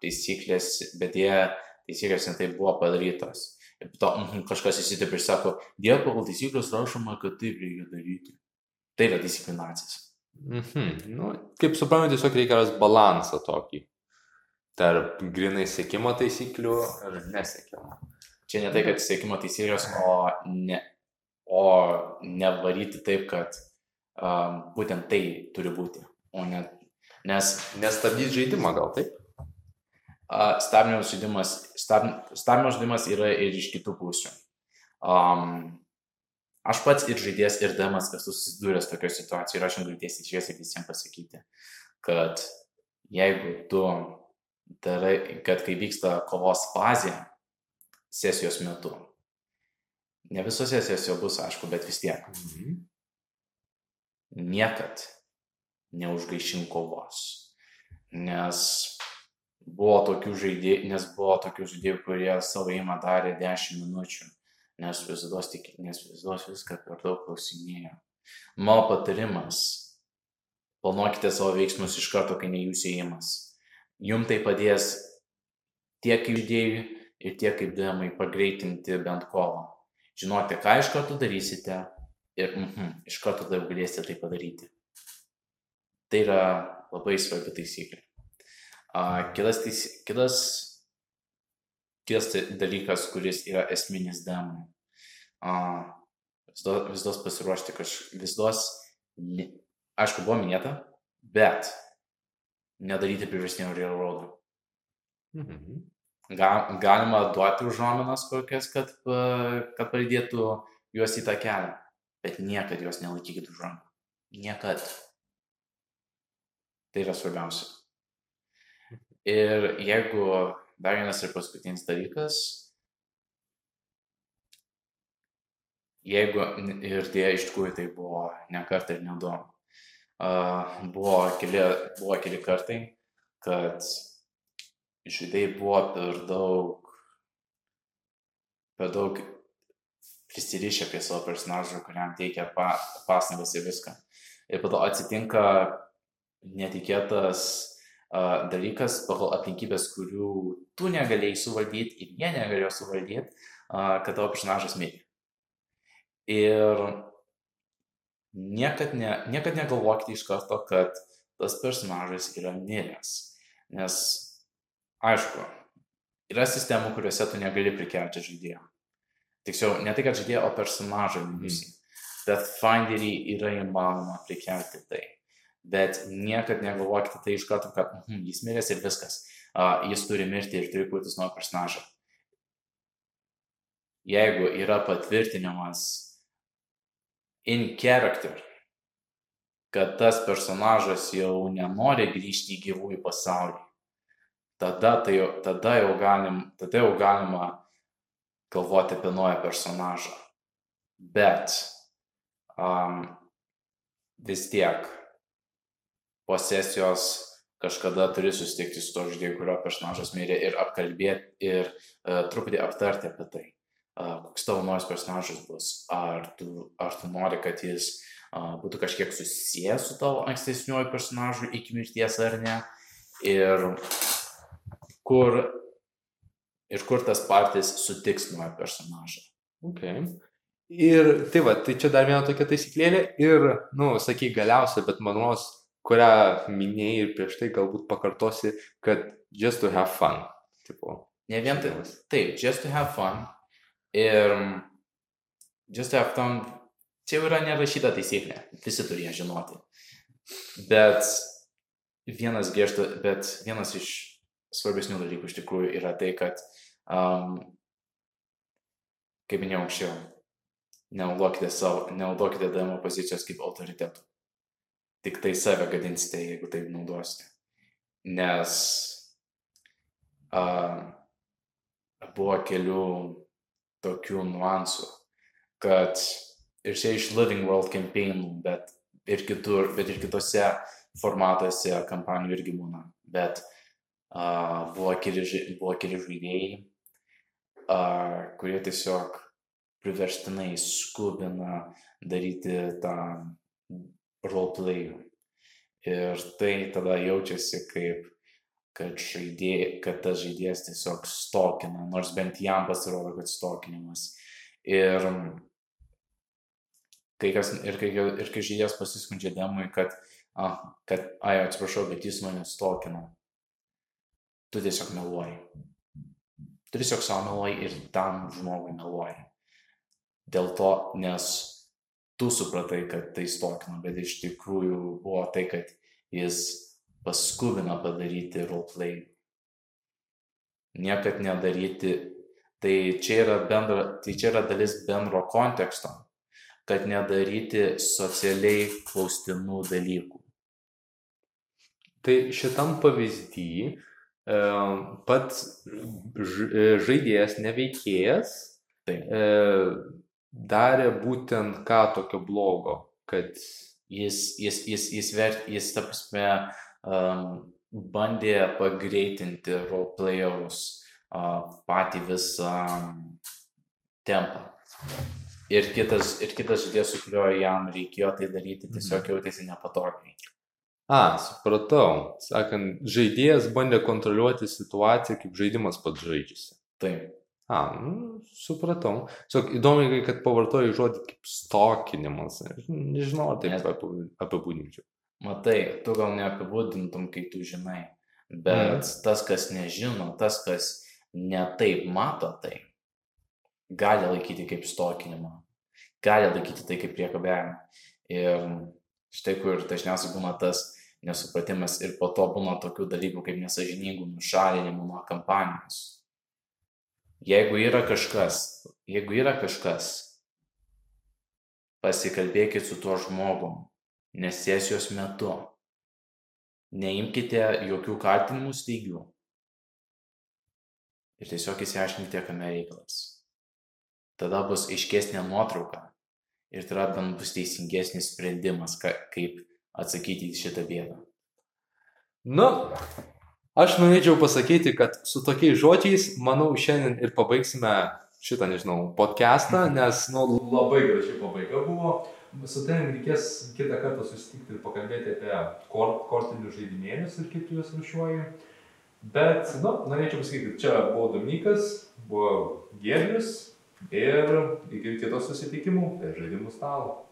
taisyklės, bet dėja taisyklės netai buvo padarytos. Ir to mm, kažkas įsitėpė ir sako, dėl pagal taisyklės rašoma, kad taip reikia daryti. Tai yra disciplinacija. Mhm. Nu, kaip suprantu, tiesiog reikia rasti balansą tokį tarp grinai sėkimo taisyklių ir nesėkimo. Čia ne tai, kad sėkimo taisyklės, o, ne, o nevaryti taip, kad um, būtent tai turi būti. O ne, nes Nestabdyti žaidimą gal taip? uh, stabdymo žaidimas, stab, žaidimas yra ir iš kitų pusių. Um, aš pats ir žaidėjas, ir demas esu susidūręs tokioje situacijoje ir aš galiu tiesiai šviesiai visiems pasakyti, kad jeigu tu darai, kad kai vyksta kovos fazė sesijos metu, ne visose sesijose bus aišku, bet vis tiek, Mhm. niekad neužgaišink kovos. Nes buvo tokių žaidėjų, nes buvo tokių žaidėjų, kurie savo įmą darė 10 minučių, nes visados, tik, nes visados viską per daug klausinėjo. Mano patarimas - planuokite savo veiksmus iš karto, kai ne jūsų įimas. Jums tai padės tiek žaidėjui ir tiek kaip dėmai pagreitinti bent kovą. Žinote, ką iš karto darysite ir mhm, iš karto jau galėsite tai padaryti. Tai yra labai svarbi taisyklė. Kitas, teis, kitas, kitas tai dalykas, kuris yra esminis demai. Uh, vis dos pasiruošti kažkaip, vis dos, ne- aišku, buvo minėta, bet nedaryti priverstinio railroadų. Mhm. Ga, galima duoti užuominas kokias, kad, kad palydėtų juos į tą kelią, bet niekad juos nelaikykit už rankų. Niekad. Tai yra svarbiausia. Ir jeigu dar vienas ir paskutinis dalykas, jeigu ir tie iš tikrųjų tai buvo ne kartą ir ne du, uh, buvo, keli, buvo keli kartai, kad žaidėjai buvo per daug, per daug prisirišę prie savo personažo, kuriam teikia pa, pastangas ir viską. Ir po to atsitinka netikėtas uh, dalykas pagal aplinkybės, kurių tu negalėjai suvaldyti ir jie negalėjo suvaldyti, uh, kad tavo personažas mirė. Ir niekad, ne, niekad negalvokite iš karto, kad tas personažas yra miręs. Nes, aišku, yra sistemų, kuriuose tu negali prikelti žaidėjo. Tiksliau, ne tai, kad žaidėjo, o personažą. Mm. Bet Finderį yra įmanoma prikelti tai bet niekad negalvokite tai iš karto, kad mm, jis miręs ir viskas. Uh, jis turi mirti ir turi kurtis nuo personažą. Jeigu yra patvirtinimas in character, kad tas personažas jau nenori grįžti į gyvųjų pasaulį, tada, tai, tada, jau, galim, tada jau galima galvoti apie naują personažą. Bet um, vis tiek po sesijos kažkada turi susitikti su to žaidėju, kurio personažas mirė ir apkalbėti ir uh, truputį aptarti apie tai, uh, koks tavo naujas personažas bus, ar tu, ar tu nori, kad jis uh, būtų kažkiek susijęs su tavo ankstesniuoju personažu iki mirties ar ne, ir kur, ir kur tas partijas sutiks naują personažą. Okay. Ir tai va, tai čia dar viena tokia taisyklėlė ir, nu, sakyk galiausia, bet manos kurią minėjai ir prieš tai galbūt pakartosi, kad just to have fun. Tipo, ne vien tai. Taip, just to have fun. Ir just to have fun, čia jau yra nerašyta taisyklė, visi turi ją žinoti. Bet vienas griežta, bet vienas iš svarbesnių dalykų iš tikrųjų yra tai, kad, um, kaip minėjau anksčiau, nenaudokite, savo, nenaudokite DM pozicijos kaip autoritetų tik tai save gadinsite, jeigu taip naudosite. Nes a, buvo kelių tokių nuansų, kad ir čia iš Living World campaign, bet ir kitur, bet ir kitose formatuose kampanijų irgi būna. Bet a, buvo, keli, buvo keli žaidėjai, a, kurie tiesiog priverstinai skubina daryti tą roleplayų. Ir tai tada jaučiasi kaip, kad, žaidė, kad tas žaidėjas tiesiog stokina, nors bent jam pasirodo, kad stokinimas. Ir kai, kas, ir kai, ir kai žaidėjas pasiskundžia demui, kad, a, kad, ai, atsiprašau, bet jis mane stokina, tu tiesiog meluoji. Tu tiesiog savo meluoji ir tam žmogui meluoji. Dėl to, nes tu supratai, kad tai stokina, bet iš tikrųjų buvo tai, kad jis paskubino padaryti roleplay. Niekad nedaryti, tai čia yra, bendra, tai čia yra dalis bendro konteksto, kad nedaryti socialiai klaustinų dalykų. Tai šitam pavyzdį e, pats žaidėjas, neveikėjas, Taip. Darė būtent ką tokio blogo, kad jis, jis, jis, jis, ver, jis ta prasme, um, bandė pagreitinti roleplayerus uh, patį visą um, tempą. Ir kitas, ir kitas žaidėjas, su kuriuo jam reikėjo tai daryti, tiesiog mhm. jautėsi nepatogiai. A, supratau. Sakant, žaidėjas bandė kontroliuoti situaciją, kaip žaidimas pats žaidžiasi. Taip. A, nu, supratau. Tiesiog įdomu, kad pavartojai žodį kaip stokinimas. Nežinau, ar taip apibūdinčiau. Matai, tu gal neapibūdintum, kai tu žinai. Bet mm. tas, kas nežino, tas, kas netaip mato tai, gali laikyti kaip stokinimą. Gali laikyti tai kaip priekabėjimą. Ir štai kur dažniausiai būna tas nesupratimas ir po to būna tokių dalykų kaip nesažiningų nušalinimų nuo kampanijos Jeigu yra kažkas, jeigu yra kažkas, pasikalbėkit su tuo žmogum, nes sesijos metu. Neimkite jokių kaltinimų steigių. Ir tiesiog įsiaiškinkite, kame reikalas. Tada bus aiškesnė nuotrauka ir tada bent bus teisingesnis sprendimas, ka, kaip atsakyti į šitą bėdą. Nu, Aš norėčiau pasakyti, kad su tokiais žodžiais, manau, šiandien ir pabaigsime šitą, nežinau, podcastą, nes, nu, labai graži pabaiga buvo. su tavim reikės kitą kartą susitikti ir pakalbėti apie kort, kortinius žaidimėlius ir kaip tu juos rušiuoji. Bet, nu, norėčiau pasakyti, čia buvo Dominikas, buvo Gėdrius ir iki kitos susitikimų prie žaidimų stalo.